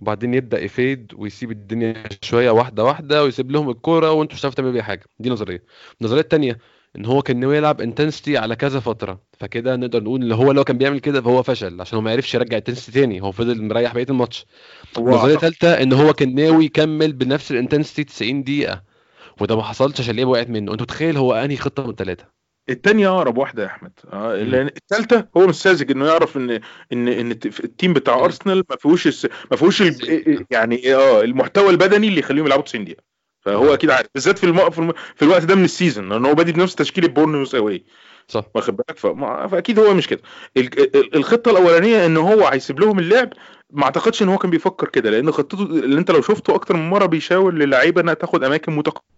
وبعدين يبدأ يفيد ويسيب الدنيا شوية واحدة واحدة ويسيب لهم الكورة وأنتوا مش هتعرفوا تعملوا بيها حاجة؟ دي نظرية. النظرية الثانية إن هو كان ناوي يلعب intensity على كذا فترة فكده نقدر نقول إن هو لو كان بيعمل كده فهو فشل عشان هو ما عرفش يرجع intensity تاني هو فضل مريح بقية الماتش. النظرية الثالثه إن هو كان ناوي يكمل بنفس ال intensity 90 دقيقة. وده ما حصلش عشان ليه وقعت منه. انت متخيل هو انهي خطة من الثلاثه الثانية اقرب واحدة يا أحمد. آه لأن الثالثه هو مش ساذج إنه يعرف ان ان إن ال team بتاع أرسنال ما فيهوش ما فيهوش يعني آه المحتوى البدني اللي يخليهم يلعبوا 90 دقيقة. فهو أكيد عارف. بالذات في الم... في الوقت ده من ال season. لأن هو بادي بنفس تشكيلة بورنموث أوي. صح. واخد بالك؟ فما... فأكيد هو مش كده. الخطة الأولانية إن هو هيسيب لهم اللعب. ما أعتقدش إن هو كان بيفكر كده لأن خطته اللي أنت لو شفته أكتر من مرة بيشاور للعيبة إنها تاخد أماكن متقدمة.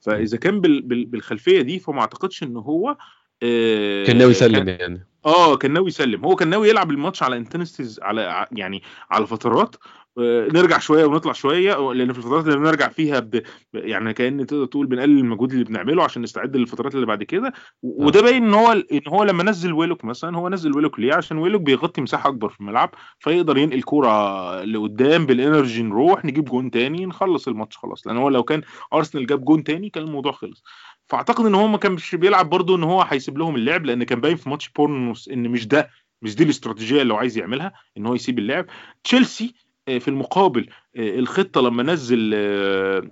فإذا كان بال... بال... بالخلفية دي فما أعتقدش إن هو آه كان ناوي يسلم كان... يعني. آه كان ناوي يسلم. هو كان ناوي يلعب الماتش على intensities على يعني على فترات نرجع شوية ونطلع شوية لأن في الفترات اللي بنرجع فيها ب... يعني كأن تقدر تقول بنقلل المجهود اللي بنعمله عشان نستعد للفترات اللي بعد كده. وده باين إن هو إن هو لما نزل ويلوك مثلا هو نزل ويلوك ليه؟ عشان ويلوك بيغطي مساحة أكبر في الملعب فيقدر ينقل كورة لقدام بال energy نروح نجيب جون تاني نخلص الماتش خلاص. لأن هو لو كان أرسنال جاب جون تاني كان الموضوع خلص. فأعتقد إن هو ما كانش بيلعب برضه إن هو هيسيب لهم اللعب لأن كان باين في ماتش بورنموث إن مش ده مش دي الاستراتيجية اللي هو عايز يعملها إن هو يسيب اللعب. تشيلسي آه، في المقابل آه، الخطة لما نزل آه،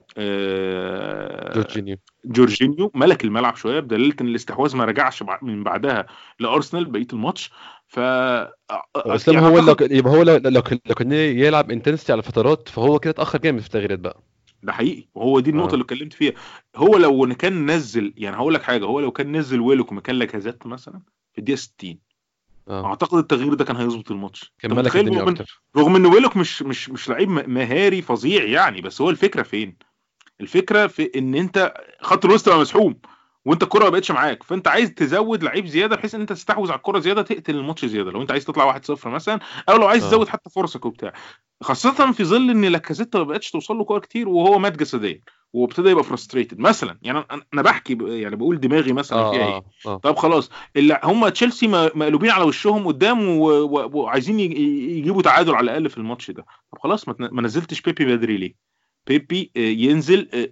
جورجينيو. جورجينيو ملك الملعب شوية بدليل ان الاستحواذ ما رجعش من بعدها لأرسنال بقية الماتش. ف بس يعني هو لو يبقى هو لو كان يلعب intensity على فترات فهو كده اتأخر جامد في التغييرات بقى. ده حقيقي. وهو دي النقطة آه. اللي اتكلمت فيها. هو لو كان نزل يعني هقول لك حاجة هو لو كان نزل ويلوك مكان لاكازيت مثلا في الدقيقة 60 آه. أعتقد التغيير ده كان هيظبط الماتش. كان ملك الدنيا رغم, رغم إن ويلوك مش مش مش لعيب مهاري فظيع يعني بس هو الفكرة فين؟ الفكرة في إن أنت خط الوسط بقى مسحوم وأنت الكرة ما بقتش معاك فأنت عايز تزود لعيب زيادة بحيث إن أنت تستحوذ على الكرة زيادة تقتل الماتش زيادة. لو أنت عايز تطلع 1-0 مثلا أو لو عايز آه. تزود حتى فرصك وبتاع. خاصة في ظل إن لاكازيت ما بقتش توصل له كوره كتير وهو مات جسديا. وابتدى يبقى frustrated مثلا يعني أنا بحكي يعني بقول دماغي مثلا آه فيها إيه؟ آه. طب خلاص اللي هم تشيلسي مقلوبين على وشهم قدام وعايزين يجيبوا تعادل على الأقل في الماتش ده. طب خلاص ما نزلتش بيبي بدري ليه؟ بيبي آه، ينزل آه،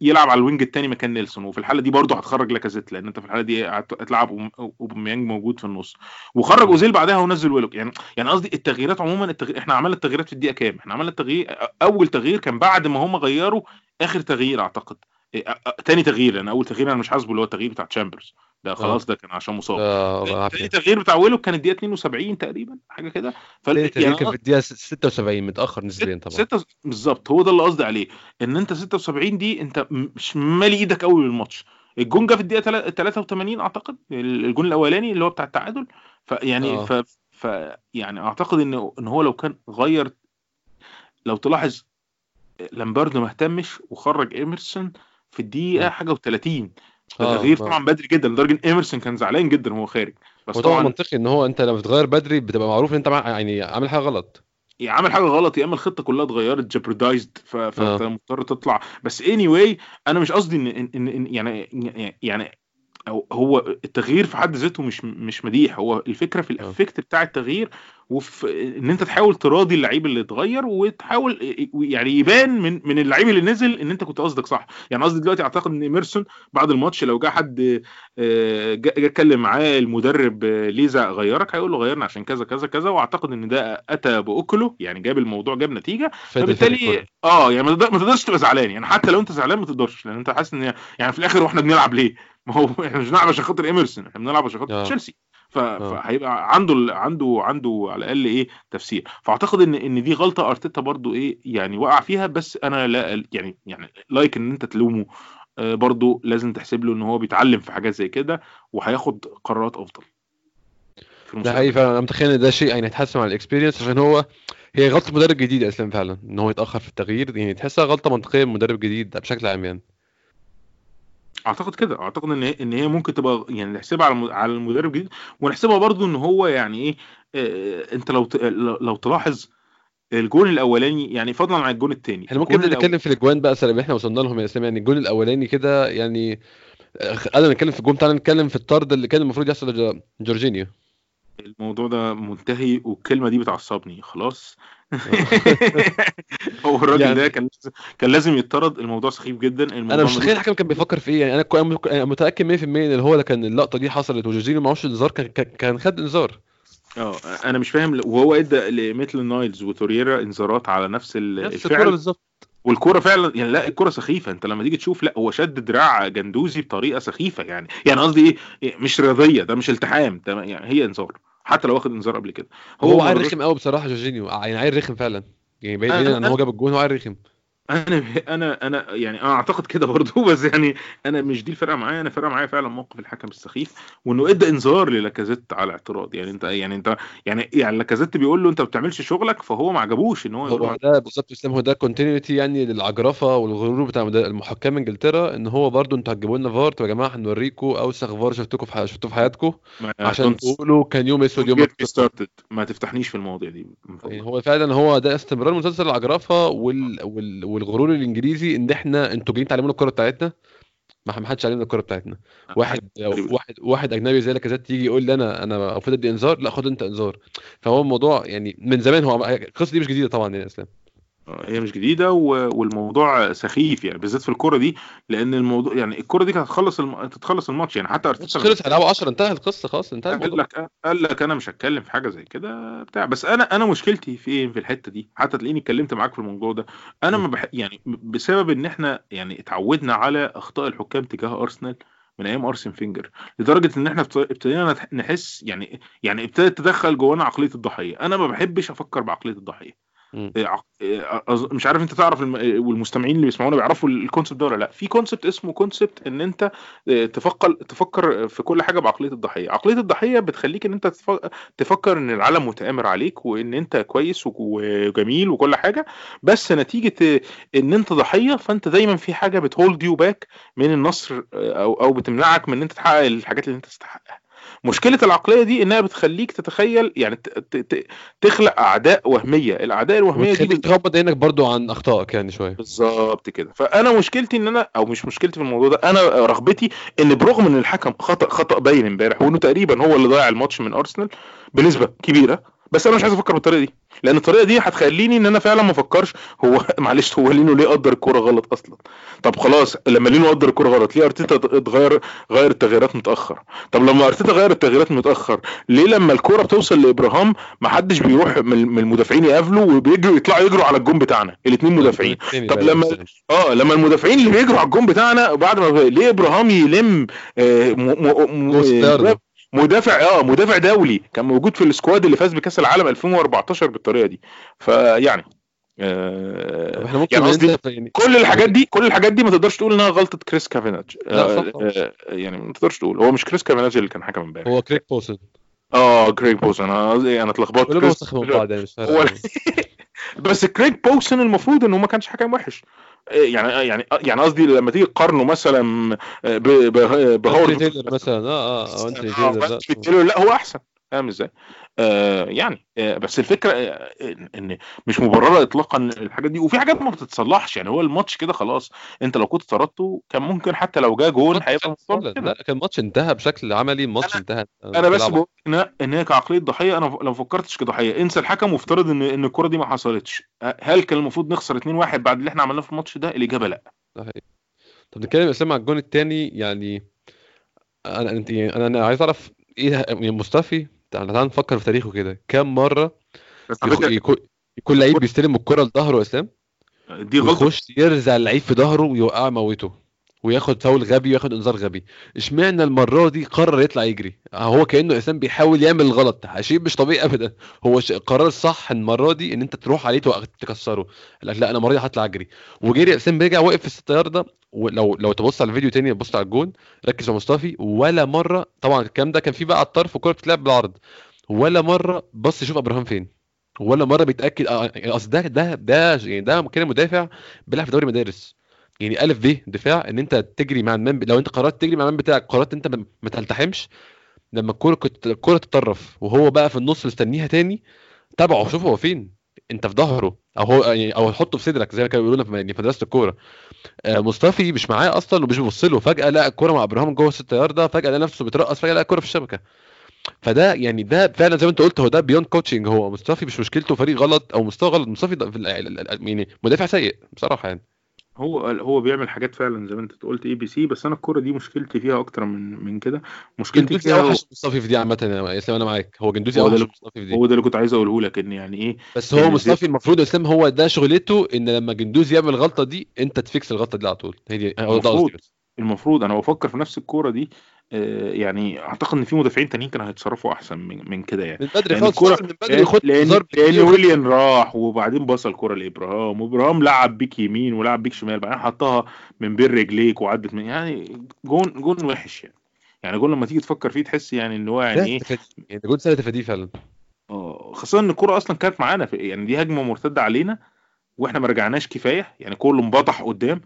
يلعب على ال wing الثاني مكان نيلسون. وفي الحالة دي برضه هتخرج لاكازيت لأن أنت في الحالة دي هتلعب أوباميانج موجود في النص. وخرج أوزيل بعدها ونزل ويلوك. يعني يعني قصدي التغييرات عموما التغيير إحنا عملنا التغييرات في الدقيقة كام؟ إحنا عملنا التغيير أول تغيير كان بعد ما هم غيروا آخر تغيير أعتقد. تاني تغيير أنا أول تغيير أنا مش حاسبه اللي هو التغيير بتاع تشامبرز ده آه. خلاص ده كان عشان مصاب. تاني تغيير بتاع ويلو كان الدقيقة 72 تقريبا حاجة كده. فال يعني كان في الدقيقة 76 متأخر نسبيا طبعا. ستة بالظبط هو ده اللي قصدي عليه. إن أنت 76 دي أنت مش مالي إيدك قوي بالماتش الجون جه في الدقيقة 83 أعتقد الجون الأولاني اللي هو بتاع التعادل. فيعني آه. ف... ف يعني أعتقد إن إن هو لو كان غير لو تلاحظ لامباردو ما اهتمش وخرج إيمرسون في الدقيقة حاجة و30 تغيير آه طبعا بدري جدا لدرجة إن إيمرسون كان زعلان جدا وهو خارج. بس طبعا منطقي إن هو أنت لما بتغير بدري بتبقى معروف إن أنت يعني عامل حاجة غلط. يا عمل حاجة غلط يا إما الخطة كلها اتغيرت جبردايزد فانت مضطر تطلع. بس اني anyway أنا مش قصدي ان ان إن- إن يعني يعني أو هو التغيير في حد ذاته مش مش مديح. هو الفكرة في آه. ال effect بتاع التغيير وفي إن أنت تحاول تراضي اللعيب اللي اتغير وتحاول يعني يبان من من اللعيب اللي نزل إن أنت كنت قصدك صح. يعني قصدي دلوقتي أعتقد إن إيمرسون بعد الماتش لو جه حد آه، جه اتكلم معاه المدرب آه، ليه غيرك هيقول له غيرنا عشان كذا كذا كذا. وأعتقد إن ده أتى بأكله يعني جاب الموضوع جاب نتيجة. فبالتالي آه يعني ما تقدرش تبقى زعلان. يعني حتى لو أنت زعلان ما تقدرش لأن أنت حاسس إن يعني في الآخر وإحنا بنلعب ليه؟ ما هو إحنا مش بنلعب عشان خاطر ايمرسون إحنا بنلعب عشان خاطر آه. تشيلسي. آه. فهيبقى عنده عنده عنده على الأقل إيه تفسير. فأعتقد إن إن دي غلطة أرتيتا برضو إيه يعني وقع فيها بس أنا لا يعني يعني like إن أنت تلومه آه، برضو لازم تحسب له إن هو بيتعلم في حاجات زي كده وهياخد قرارات أفضل. ده حقيقي فعلا. أنا متخيل إن ده شيء يعني يتحسن مع ال experience عشان هو هي غلطة مدرب جديد اسلام فعلا إن هو يتأخر في التغيير. يعني تحسها غلطة منطقية من مدرب جديد بشكل عام يعني. أعتقد كده. أعتقد إن هي إن هي ممكن تبقى يعني نحسبها على على المدرب الجديد ونحسبها برضو إن هو يعني إيه آه، أنت لو لو تلاحظ الجون الأولاني يعني فضلا عن الجون الثاني إحنا ممكن نتكلم في الأجوان بقى سلام إحنا وصلنا لهم يا اسلام يعني الجون الأولاني كده يعني قبل ما نتكلم في الجون تعالى نتكلم في الطرد اللي كان المفروض يحصل لج- جورجينيو. الموضوع ده منتهي والكلمة دي بتعصبني. خلاص هو الراجل ده يعني كان لازم كان لازم يطرد الموضوع سخيف جدا. أنا الموضوع مش ملوش متخيل الحكم كان بيفكر في إيه. يعني أنا متاكد 100% إن هو لو كان اللقطة دي حصلت وجورجينيو معهوش انذار كان كان كان خد انذار. آه أنا مش فاهم. وهو إدى لميتلاند نايلز وتوريرا انذارات على نفس ال- نفس الكوره الفعل بالظبط. والكوره فعلا يعني لا الكوره سخيفة. أنت لما تيجي تشوف لا هو شد دراع جندوزي بطريقة سخيفة. يعني يعني قصدي إيه؟ مش رياضية ده مش التحام ده يعني هي انذار. حتى لو واخد انذار قبل كده. هو هو عيل رخم قوي بصراحة جورجينيو. يعني عيل رخم فعلا. يعني بعيد بعيدا أنا إن هو جاب الجون هو عيل رخم. أنا أنا أنا يعني أنا أعتقد كده برضه بس يعني أنا مش دي الفارقة معايا. أنا فارقه معايا فعلا موقف الحكم السخيف وإنه إدى إنذار للاكازيت على اعتراض يعني انت يعني انت يعني يعني لاكازيت بيقول له أنت ما بتعملش شغلك فهو ما عجبوش إن هو هو ده بالظبط اسلام هو ده continuity يعني للعجرفة والغرور بتاع الحكم إنجلترا إن هو برضو أنتوا هتجيبوا لنا فار. طب يا جماعة هنوريكم أوسخ فار شفتكم في شفتوه في حياتكم؟ عشان تقولوا كان يوم اسود يوم ما تفتحنيش في المواضيع دي يعني هو فعلا هو ده استمرار مسلسل العجرفة وال... وال... والغرور الانجليزي ان إحنا أنتوا جايين تعلمونا الكره بتاعتنا؟ ما حدش علمنا الكره بتاعتنا. حاجة واحد غريبه واحد واحد أجنبي زي لاكازيت يجي يقول لي أنا أنا المفروض أدي إنذار؟ لا خد أنت إنذار. فهو الموضوع يعني من زمان هو القصة دي مش جديدة طبعا يا إسلام. هي مش جديدة والموضوع سخيف يعني بالذات في الكوره دي لأن الموضوع يعني الكوره دي كانت هتخلص الم... تتخلص الماتش يعني حتى أرتيتا خلص هيلعبوا 10 انتهى القصة خلاص انتهى قال لك قال لك أنا مش هتكلم في حاجة زي كده بتاع بس أنا أنا مشكلتي في إيه في الحتة دي؟ حتى تلاقيني اتكلمت معاك في الموضوع ده. أنا. ما بح... يعني بسبب إن إحنا يعني اتعودنا على أخطاء الحكام تجاه أرسنال من أيام أرسن فينجر لدرجة إن إحنا ابت- ابتدينا نحس يعني يعني ابتدت تدخل جوانا عقلية الضحية. أنا ما بحبش أفكر بعقلية الضحية. إيه، إيه، مش عارف أنت تعرف الم... إيه، والمستمعين اللي بيسمعونا بيعرفوا ال concept ده ولا لأ. في concept اسمه concept إن أنت تفكر تفكر في كل حاجة بعقلية الضحية. عقلية الضحية بتخليك إن أنت تف- تفكر إن العالم متآمر عليك وإن أنت كويس وجميل وكل حاجة بس نتيجة إن أنت ضحية فأنت دايما في حاجة بت hold you back من النصر إيه، أو أو بتمنعك من إن أنت تحقق الحاجات اللي أنت تستحقها. مشكلة العقلية دي إنها بتخليك تتخيل يعني تخلق أعداء وهمية. الأعداء الوهمية دي وتخليك تغمض عينك برضو عن أخطائك يعني شوية. بالظبط كده. فأنا مشكلتي إن أنا أو مش مشكلتي في الموضوع ده أنا رغبتي إن برغم إن الحكم خطأ خطأ باين إمبارح وإنه تقريبا هو اللي ضيع الماتش من أرسنال بنسبة كبيرة بس أنا مش عايز أفكر بالطريقة دي لأن الطريقة دي هتخليني إن أنا فعلا ما أفكرش هو معلش هو لينو ليه قدر الكورة غلط أصلا؟ طب خلاص لما لينو قدر الكورة غلط؟ ليه أرتيتا اتغير غير التغييرات متأخر؟ طب لما أرتيتا غير التغييرات متأخر ليه لما الكورة بتوصل لإبراهام ما حدش بيروح من المدافعين يقابلوا وبيجروا يطلعوا يجروا على الجون بتاعنا؟ الاثنين مدافعين. طب لما آه لما المدافعين اللي بيجروا على الجون بتاعنا بعد ما ليه إبراهام يلم آه، م... م... م... مدافع آه مدافع دولي كان موجود في ال squad اللي فاز بكأس العالم 2014 بالطريقة دي. فيعني آه إحنا ممكن يعني قصدي كل الحاجات دي كل الحاجات دي ما تقدرش تقول إنها غلطة كريس كافيناج آه آه يعني ما تقدرش تقول. هو مش كريس كافيناج اللي كان حكم امبارح. هو كريج بوسن. آه كريج بوسن. أنا أنا اتلخبطت. كريس هو بس كريج بوسن المفروض إنه ما كانش حكم وحش. يعني يعني يعني قصدي لما تيجي تقارنه مثلا ب- ب- أنتوني بهاورد تايلر مثلا آه آه آه لا هو أحسن. فاهم إزاي؟ آه يعني آه بس الفكرة آه إن مش مبررة اطلاقا الحاجات دي. وفي حاجات ما بتتصلحش يعني هو الماتش كده خلاص أنت لو كنت طردته كان ممكن حتى لو جه جون هيبقى لا كان الماتش انتهى بشكل عملي الماتش انتهى أنا بس بقول إن إن هي كعقلية ضحية أنا لو فكرتش كضحية. انسى الحكم وافترض إن إن الكرة دي ما حصلتش. هل كان المفروض نخسر 2-1 بعد اللي إحنا عملناه في الماتش ده؟ الإجابة لا. طب نتكلم إسلام على الجون الثاني يعني أنا أنت أنا أنا عايز أعرف إيه يعني مصطفي تعال نفكر في تاريخه كده. كم مرة يكون يكون لعيب بيستلم الكرة لظهره إسلام؟ دي غلطة. يخش يرزع اللعيب في ظهره ويوقع موته وياخد فاول غبي وياخد انذار غبي. اشمعنى المرة دي قرر يطلع يجري؟ هو كأنه اسلام بيحاول يعمل الغلط شيء مش طبيعي ابدا. هو القرار الصح المرة دي إن أنت تروح عليه تكسره. لك لا أنا المرة دي هطلع أجري. وجري اسلام رجع وقف في الست ياردة. ولو لو تبص على الفيديو تاني بص على الجون. ركز مع مصطفي. ولا مرة طبعا الكلام ده كان فيه بقى على الطرف والكوره بتتلعب بالعرض. ولا مرة بص يشوف أبراهام فين. ولا مرة بيتأكد اصل ده ده ده يعني ده كده مدافع بيلعب في دوري مدارس. يعني ألف ب دفاع إن أنت تجري مع المن لو أنت قررت تجري مع المن بتاعك قررت أنت ما تلتحمش لما الكورة الكورة تتطرف وهو بقى في النص مستنيها تاني تابعه شوف هو فين. أنت في ظهره أو هو يعني أو حطه في صدرك زي ما كانوا بيقولوا في مدرسة الكورة. آه مصطفي مش معاه أصلا ومش بيبص له. فجأة لقى الكورة مع إبراهيم جوه الست ياردة فجأة لقى نفسه بيترقص فجأة لقى الكورة في الشبكة. فده يعني ده فعلا زي ما أنت قلت هو ده beyond coaching هو مصطفي مش مشكلته فريق غلط أو مستوى غلط. مصطفي يعني مدافع سيء بصراحة يعني. هو هو بيعمل حاجات فعلا زي ما أنت قلت ABC بس أنا الكورة دي مشكلتي فيها أكتر من من كده. مشكلتي فيها أوحش مصطفي في دي عامة يا إسلام أنا معاك. هو جندوزي هو ده مصطفي في دي. هو ده اللي كنت عايز أقوله لك إن يعني إيه بس هو مصطفي المفروض يا إسلام هو ده شغلته إن لما جندوزي يعمل الغلطة دي أنت ت fix الغلطة دي على طول. هي دي هو ده المفروض. المفروض أنا بفكر في نفس الكورة دي يعني أعتقد إن في مدافعين تانيين كانوا هيتصرفوا أحسن من من كده يعني من بدري لأن خالص من بدري لأن انذار لأن بكتير. ويليان راح وبعدين بصل كرة لإبراهام وإبراهام لعب بيك يمين ولعب بيك شمال بعدين حطها من بين رجليك وعدت من يعني جون جون وحش يعني يعني جون لما تيجي تفكر فيه تحس يعني إن هو يعني إيه. يعني جول سهل تفاديه فعلا آه خاصة إن الكرة أصلا كانت معانا يعني دي هجمة مرتدة علينا وإحنا ما رجعناش كفاية يعني كله انبطح قدام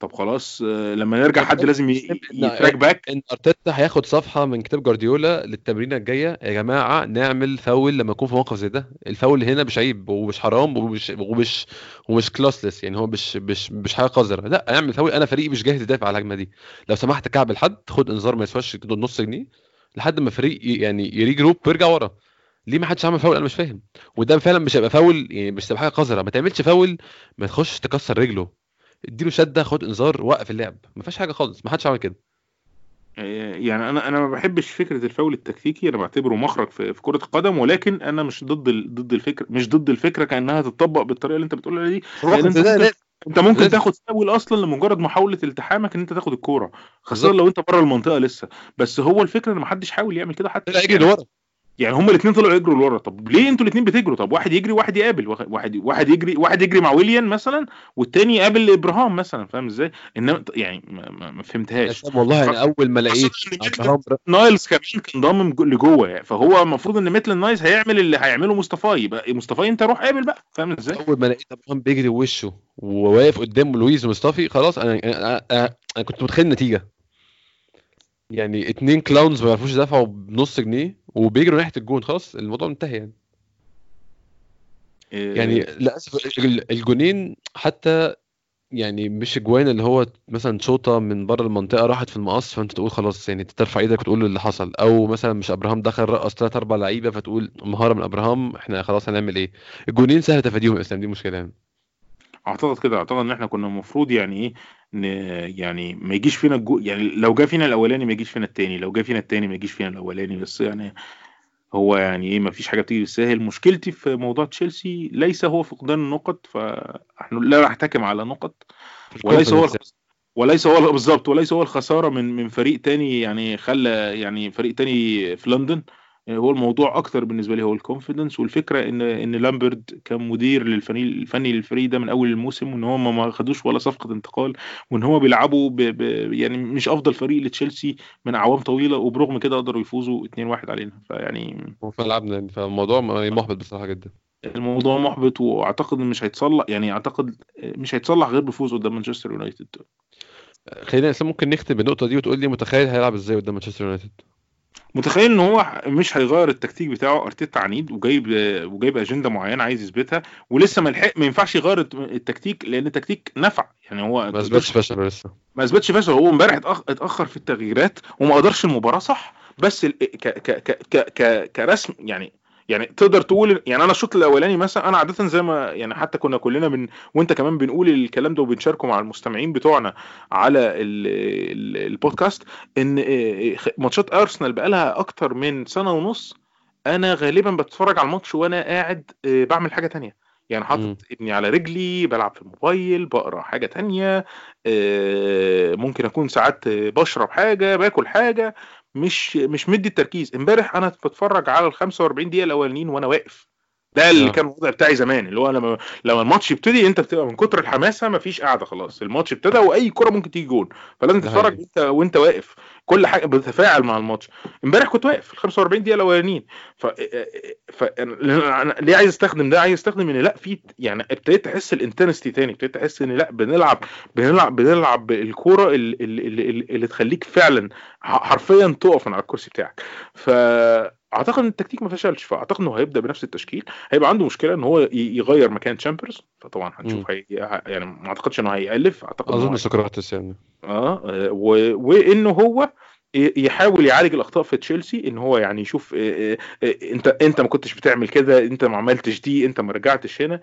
طب خلاص آه، لما نرجع حد لازم ي track back إن أرتيتا هياخد صفحة من كتاب جوارديولا للتمرينة الجاية. يا جماعة نعمل فاول لما يكون في موقف زي ده. الفاول هنا مش عيب ومش حرام ومش ومش ومش classless يعني هو مش مش مش حاجة قذرة. لا اعمل فاول. أنا فريقي مش جاهز يدافع على الهجمة دي. لو سمحت كعب الحد خد انذار ما يسواش نص جنيه لحد ما فريق يعني ي regroup ويرجع ورا. ليه ما حدش عمل فاول؟ أنا مش فاهم. وده فعلا مش هيبقى فاول يعني مش هتبقى حاجة قذرة. ما تعملش فاول ما تخش تكسر رجله. اديله شدة خد انذار وقف اللعب ما فيهاش حاجة خالص ما حدش عمل كده يعني أنا أنا ما بحبش فكرة الفاول التكتيكي أنا بعتبره مخرج في, في كرة القدم ولكن أنا مش ضد ال... ضد الفكرة مش ضد الفكرة كأنها تتطبق بالطريقة اللي أنت بتقول عليها دي انت ده ممكن, لازم. أنت ممكن لازم. تاخد فاول أصلا لمجرد محاولة التحامك إن أنت تاخد الكورة خاصة. لو أنت بره المنطقة لسه بس هو الفكرة إن ما حدش حاول يعمل كده حتى طلع يجري لورا يعني هما الاثنين طلعوا يجروا لورا. طب ليه أنتوا الاثنين بتجروا؟ طب واحد يجري وواحد يقابل. واحد واحد واحد يجري واحد يجري مع ويليان مثلا والتاني يقابل إبراهام مثلا. فاهم إزاي؟ إنما يعني ما, ما, فهمتهاش. والله أنا أول ما لقيت نايلز كمان كان ضامم جو- لجوه. يعني فهو المفروض إن ميتلاند نايلز هيعمل اللي هيعمله مصطفى. يبقى مصطفى أنت روح قابل بقى. فاهم إزاي؟ أول ما لقيت ابراهام بيجري وشه وواقف قدام لويز ومصطفي خلاص أنا أنا, أنا, أنا كنت متخيل النتيجة. يعني اتنين كلاونز ما يعرفوش يدافعوا بنص جنيه وبيجروا ناحية الجون خلاص الموضوع منتهي يعني. يعني للأسف ال- الجونين حتى يعني مش اجوان اللي هو مثلا شوطة من بره المنطقة راحت في المقص فأنت تقول خلاص يعني ترفع إيدك وتقول اللي حصل. أو مثلا مش أبراهام دخل رقص ثلاث أربع لعيبة فتقول مهارة من أبراهام إحنا خلاص هنعمل إيه؟ الجونين سهل تفاديهم يا اسلام دي مشكلة يعني. أعتقد كده أعتقد إن إحنا كنا المفروض يعني إيه ن... يعني ما يجيش فينا الجو... يعني لو جه فينا الأولاني ما يجيش فينا التاني لو جه فينا التاني ما يجيش فينا الأولاني بس يعني هو يعني إيه ما فيش حاجة بتيجي بالساهل مشكلتي في موضوع تشيلسي ليس هو فقدان النقط فإحنا لا نحتكم على نقط وليس هو. وليس هو بالظبط وليس هو الخسارة من من فريق تاني يعني خلى يعني فريق تاني في لندن هو الموضوع أكتر بالنسبة لي هو ال confidence والفكرة ان إن لامبارد كان مدير للفريق الفني للفريق ده من أول الموسم وإن هم ما خدوش ولا صفقة انتقال وإن هم بيلعبوا ب... ب... يعني مش أفضل فريق لتشيلسي من أعوام طويلة وبرغم كده قدروا يفوزوا 2-1 علينا. فيعني هو فلعبنا يعني فالموضوع محبط بصراحة جدا. الموضوع محبط وأعتقد مش هيتصلح يعني أعتقد مش هيتصلح غير بفوز قدام مانشستر يونايتد. خلينا ممكن نختم بالنقطة دي وتقول لي متخيل هيلعب إزاي قدام مانشستر يونايتد. متخيل إن هو مش هيغير التكتيك بتاعه أرتيتا عنيد وجايب وجايب أجندة معينة عايز يثبتها ولسه ما لحق ما ينفعش يغير التكتيك لأن التكتيك نفع. يعني هو ما أثبتش فشل لسه. ما أثبتش فشل. هو امبارح اتأخر في التغييرات وما قدرش المباراة صح. بس ك ك ك ك كرسم يعني يعني تقدر تقول يعني أنا الشوط الأولاني مثلا أنا عاده زي ما يعني حتى كنا كلنا بن وأنت كمان بنقول الكلام ده وبنشاركه مع المستمعين بتوعنا على ال ال البودكاست إن خ- ماتشات أرسنال بقالها أكتر من سنة ونص أنا غالبا بتفرج على الماتش وأنا قاعد إيه، بعمل حاجة تانية يعني. حاطط ابني على رجلي بلعب في الموبايل بقرأ حاجة تانية آه، ممكن أكون ساعات بشرب حاجة باكل حاجة مش مش مدي التركيز. امبارح أنا بتفرج على ال 45 دقيقة الأولانيين وأنا واقف. ده اللي آه. كان الوضع بتاعي زمان اللي هو لما لما الماتش يبتدي أنت بتبقى من كتر الحماسة مفيش قاعدة خلاص. الماتش ابتدى وأي كرة ممكن تيجي جون. فلازم تتفرج. وأنت وأنت واقف. كل حاجة بتتفاعل مع الماتش. امبارح كنت واقف ال 45 دقيقة الأولانيين. ف... ف... أنا ليه عايز أستخدم ده؟ عايز أستخدم إن لا في يعني ابتديت تحس ال intensity تاني. ابتديت تحس إن لا بنلعب بنلعب بنلعب الكوره اللي, اللي, اللي, اللي تخليك فعلا حرفيا تقف من على الكرسي بتاعك. فاعتقد إن التكتيك ما فشلش. فأعتقد إنه هيبدأ بنفس التشكيل. هيبقى عنده مشكلة إن هو يغير مكان تشامبرز. فطبعا هنشوف هي... يعني ما أعتقدش إنه هيألف. أعتقد أظن سقراطس يعني. آه و... وانه هو يحاول يعالج الأخطاء في تشيلسي إن هو يعني يشوف آه، آه، أنت أنت ما كنتش بتعمل كده أنت ما عملتش دي أنت ما رجعتش هنا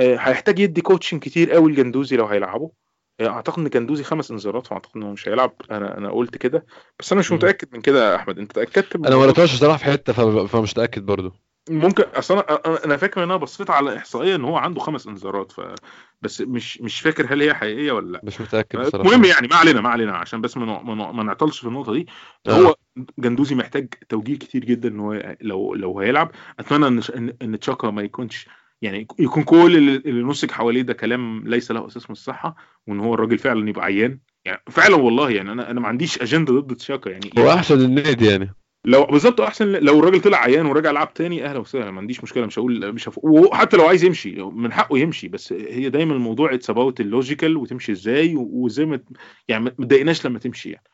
آه، هيحتاج يدي كوتشنج كتير قوي لجندوزي لو هيلعبه آه، أعتقد إن جندوزي خمس انذارات فأعتقد إنه مش هيلعب أنا أنا قلت كده بس أنا مش. متأكد من كده يا أحمد أنت تأكدت من أنا ما؟ قريتهاش بصراحه في حتة فم- فمش متأكد برضو ممكن أصل أنا أنا فاكر إن أنا بصيت على إحصائية إن هو عنده خمس انذارات ف بس مش مش فاكر هل هي حقيقية ولا لا. مش متأكد بصراحة. المهم يعني ما علينا ما علينا عشان بس ما ما نع- ما نعطلش في النقطة دي. آه. هو جندوزي محتاج توجيه كتير جدا إن هو لو لو هيلعب. أتمنى إن إن, تشاكا ما يكونش يعني يكون كل اللي نسج حواليه ده كلام ليس له أساس من الصحة وإن هو الراجل فعلا يبقى عيان. يعني فعلا والله يعني أنا أنا ما عنديش أجندة ضد تشاكا يعني. هو أحسن للنادي يعني. لو بالظبط أحسن لو الراجل طلع عيان ورجع لعب تاني أهلا وسهلا ما عنديش مشكلة مش هقول مش هف... وحتى لو عايز يمشي من حقه يمشي بس هي دايما الموضوع it's about ال logical وتمشي إزاي وزي ما يعني ما تضايقناش لما تمشي يعني.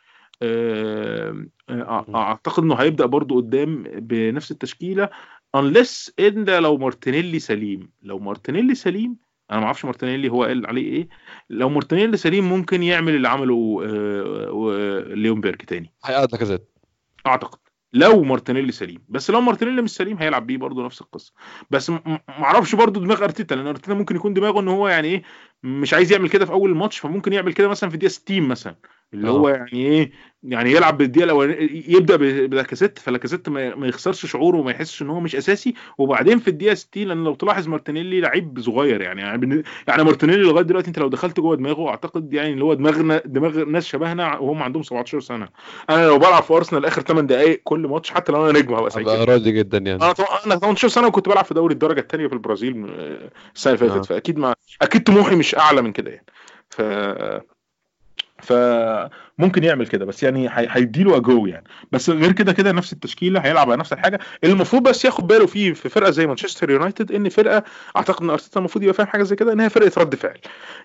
آه، آه، أعتقد إنه هيبدأ برضو قدام بنفس التشكيلة unless إن لو مارتينيلي سليم لو مارتينيلي سليم أنا ما أعرفش مارتينيلي هو قال عليه إيه لو مارتينيلي سليم ممكن يعمل اللي عمله آه، آه، ليونبرج تاني. هيقعد لاكازيت أعتقد. لو مارتينيلي سليم. بس لو مارتينيلي مش سليم هيلعب بيه برضه نفس القصة. بس معرفش برضه دماغ أرتيتا لأن أرتيتا ممكن يكون دماغه إن هو يعني إيه مش عايز يعمل كده في أول الماتش فممكن يعمل كده مثلا في الدقيقه 60 مثلا. اللي آه. هو يعني إيه يعني يلعب بالدقيقة الأولانية يبدأ ب- بلاكازيت فلاكازيت ما ما يخسرش شعوره وما يحسش إن هو مش أساسي وبعدين في الدقيقة 60 لأن لو تلاحظ مارتينيلي لعيب صغير يعني يعني, يعني مارتينيلي لغاية دلوقتي أنت لو دخلت جوه دماغه أعتقد يعني اللي هو دماغنا دماغ ناس شبهنا وهم عندهم 17 سنة أنا لو بلعب في أرسنال آخر 8 دقائق كل ماتش حتى لو أنا نجم هبقى سعيد جدا. راضي جدا يعني أنا أنا 18 سنة وكنت بلعب في دوري الدرجة الثانية في البرازيل آه، السنة اللي آه. فاتت فأكيد ما أكيد طموحي مش أعلى من كده يعني ف فممكن يعمل كده بس يعني هي- هيديله اجو يعني. بس غير كده كده نفس التشكيلة هيلعب على نفس الحاجة. اللي المفروض بس ياخد باله فيه في فرقة زي مانشستر يونايتد إن فرقة أعتقد إن أرتيتا المفروض يبقى فاهم حاجة زي كده إن هي فرقة رد فعل.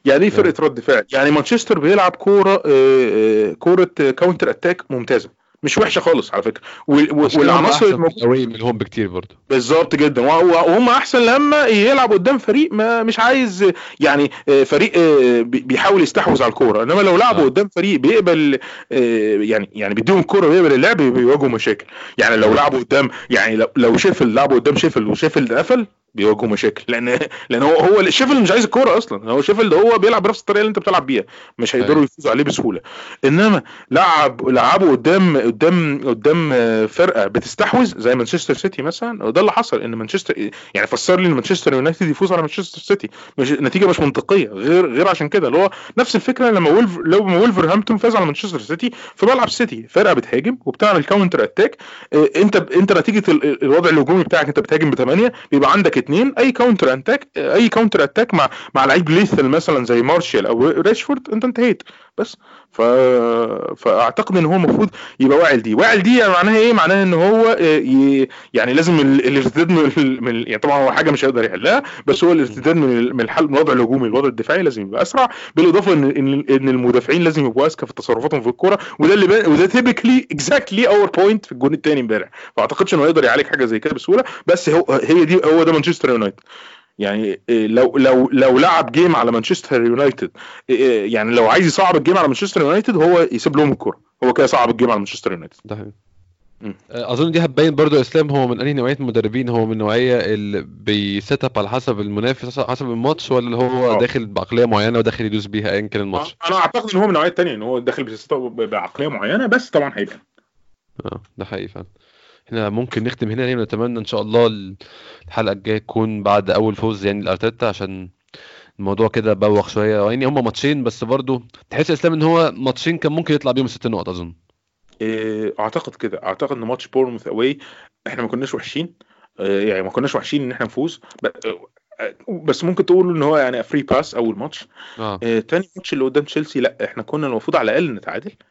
يعني إيه فرقة رد فعل؟ يعني مانشستر بيلعب كورة آه، آه، كورة counter attack ممتازة. مش وحشة خالص على فكرة. والعناصر الموجوده منهم بكتير برضه. بالظبط جدا. وهم أحسن لما يلعب قدام فريق ما مش عايز يعني آه، فريق آه، بي- بيحاول يستحوذ على الكورة. إنما لو لعبوا آه. قدام فريق بيقبل آه، يعني يعني بيديهم الكوره ويقبل اللعب بيواجهوا مشاكل. يعني لو لعبوا قدام يعني لو لو شيفيلد لعبوا قدام شيفيلد وشيفيلد قفل بيواجهوا مشاكل. لأن لأن هو هو شيفيلد مش عايز الكورة أصلا. هو شيفيلد ده هو بيلعب بنفس الطريقة اللي أنت بتلعب بيها. مش هيقدروا أيوة. يفوزوا عليه بسهولة. إنما لعب لعبوا قدام قدام قدام فرقة بتستحوذ زي مانشستر سيتي مثلا. وده اللي حصل إن مانشستر يعني فسر لي إن مانشستر يونايتد يفوز على مانشستر سيتي. مش نتيجه مش منطقية. غير غير عشان كده. اللي هو نفس الفكرة لما ويلف لما وولفرهامبتون فاز على مانشستر سيتي في ملعب سيتي فرقة بتهاجم وبتعمل counter attack آه، انت أنت نتيجة ال- الوضع الهجومي بتاعك أنت بتهاجم بثمانيه بيبقى عندك اثنين أي counter attack أي counter attack مع مع لعيب lethal مثلا زي مارشال أو راشفورد أنت انتهيت. بس. ف... فأعتقد إن هو المفروض يبقى واعي دي واعي دي يعني معناها إيه؟ معناها إن هو آه، ي... يعني لازم ال- الارتداد من, ال- من يعني طبعا هو حاجة مش هيقدر يحلها بس هو الارتداد من من الحل من الوضع الهجومي للوضع الدفاعي لازم يبقى أسرع. بالإضافة ان ان المدافعين لازم يبقوا اذكى في تصرفاتهم في الكورة وده اللي بان وده typically exactly our point في الجون الثاني امبارح. فأعتقدش إنه يقدر يعالج حاجة زي كده بسهولة بس هو هي دي هو ده مانشستر يونايتد. يعني إيه، لو لو لو لعب game على مانشستر يونايتد إيه، يعني لو عايز يصعب ال game على مانشستر يونايتد هو يسيب لهم الكورة. هو كده صعب ال game على مانشستر يونايتد. ده حقيقي. آه، أظن دي هتبين برضو يا إسلام هو من أنهي نوعية المدربين هو من النوعيه اللي بي set up على حسب المنافس حسب الماتش ولا اللي هو آه. داخل بعقلية معينة وداخل يدوس بيها ايا كان الماتش؟ أنا أعتقد إن هو من النوعيه الثانية إن هو داخل بعقلية معينة بس طبعا هيبقى آه ده حقيقي فعلا. إحنا ممكن نختم هنا يعني ونتمنى إن شاء الله الحلقة الجاية تكون بعد أول فوز يعني لأرتيتا عشان الموضوع كده بوخ شوية. يعني هما ماتشين بس برضو تحس يا إسلام إن هو ماتشين كان ممكن يطلع بيهم ست نقط أظن. إيه، أعتقد كده. أعتقد إن ماتش بورنموث away إحنا ما كناش وحشين. إيه، يعني ما كناش وحشين إن إحنا نفوز. آه، بس ممكن تقول إن هو يعني free pass أول ماتش. آه. آه، تاني ماتش اللي قدام تشيلسي لأ إحنا كنا المفروض على الأقل نتعادل. آه،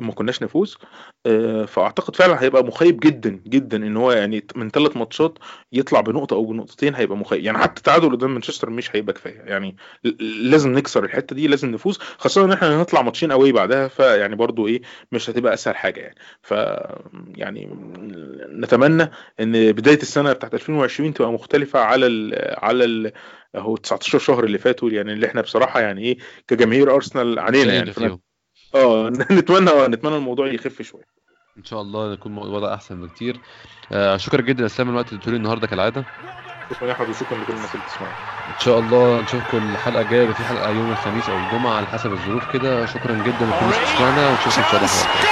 ما كناش نفوز. آه، فأعتقد فعلا هيبقى مخيب جدا جدا إن هو يعني من ثلاث ماتشات يطلع بنقطة أو بنقطتين هيبقى مخيب. يعني حتى التعادل قدام مانشستر مش هيبقى كفاية. يعني لازم نكسر الحتة دي لازم نفوز خاصة إن إحنا هنطلع ماتشين قوي بعدها فيعني برضو إيه مش هتبقى أسهل حاجة يعني. ف يعني نتمنى إن بداية السنة بتاعت 2020 تبقى مختلفة على ال على ال أهو 19 شهر اللي فاتوا يعني اللي إحنا بصراحة يعني إيه كجماهير أرسنال علينا يعني. آه نتمنى آه نتمنى الموضوع يخف شوية. إن شاء الله يكون الوضع أحسن بكتير. آه شكرا جدا يا اسلام الوقت اللي اديتولي النهارده كالعادة. شكرا يا احمد وشكرا لكل الناس اللي بتسمعنا. إن شاء الله نشوفكم الحلقة الجاية في حلقة يوم الخميس أو الجمعة على حسب الظروف كده. شكرا جدا لكل الناس اللي بتسمعنا ونشوفكم إن شاء الله.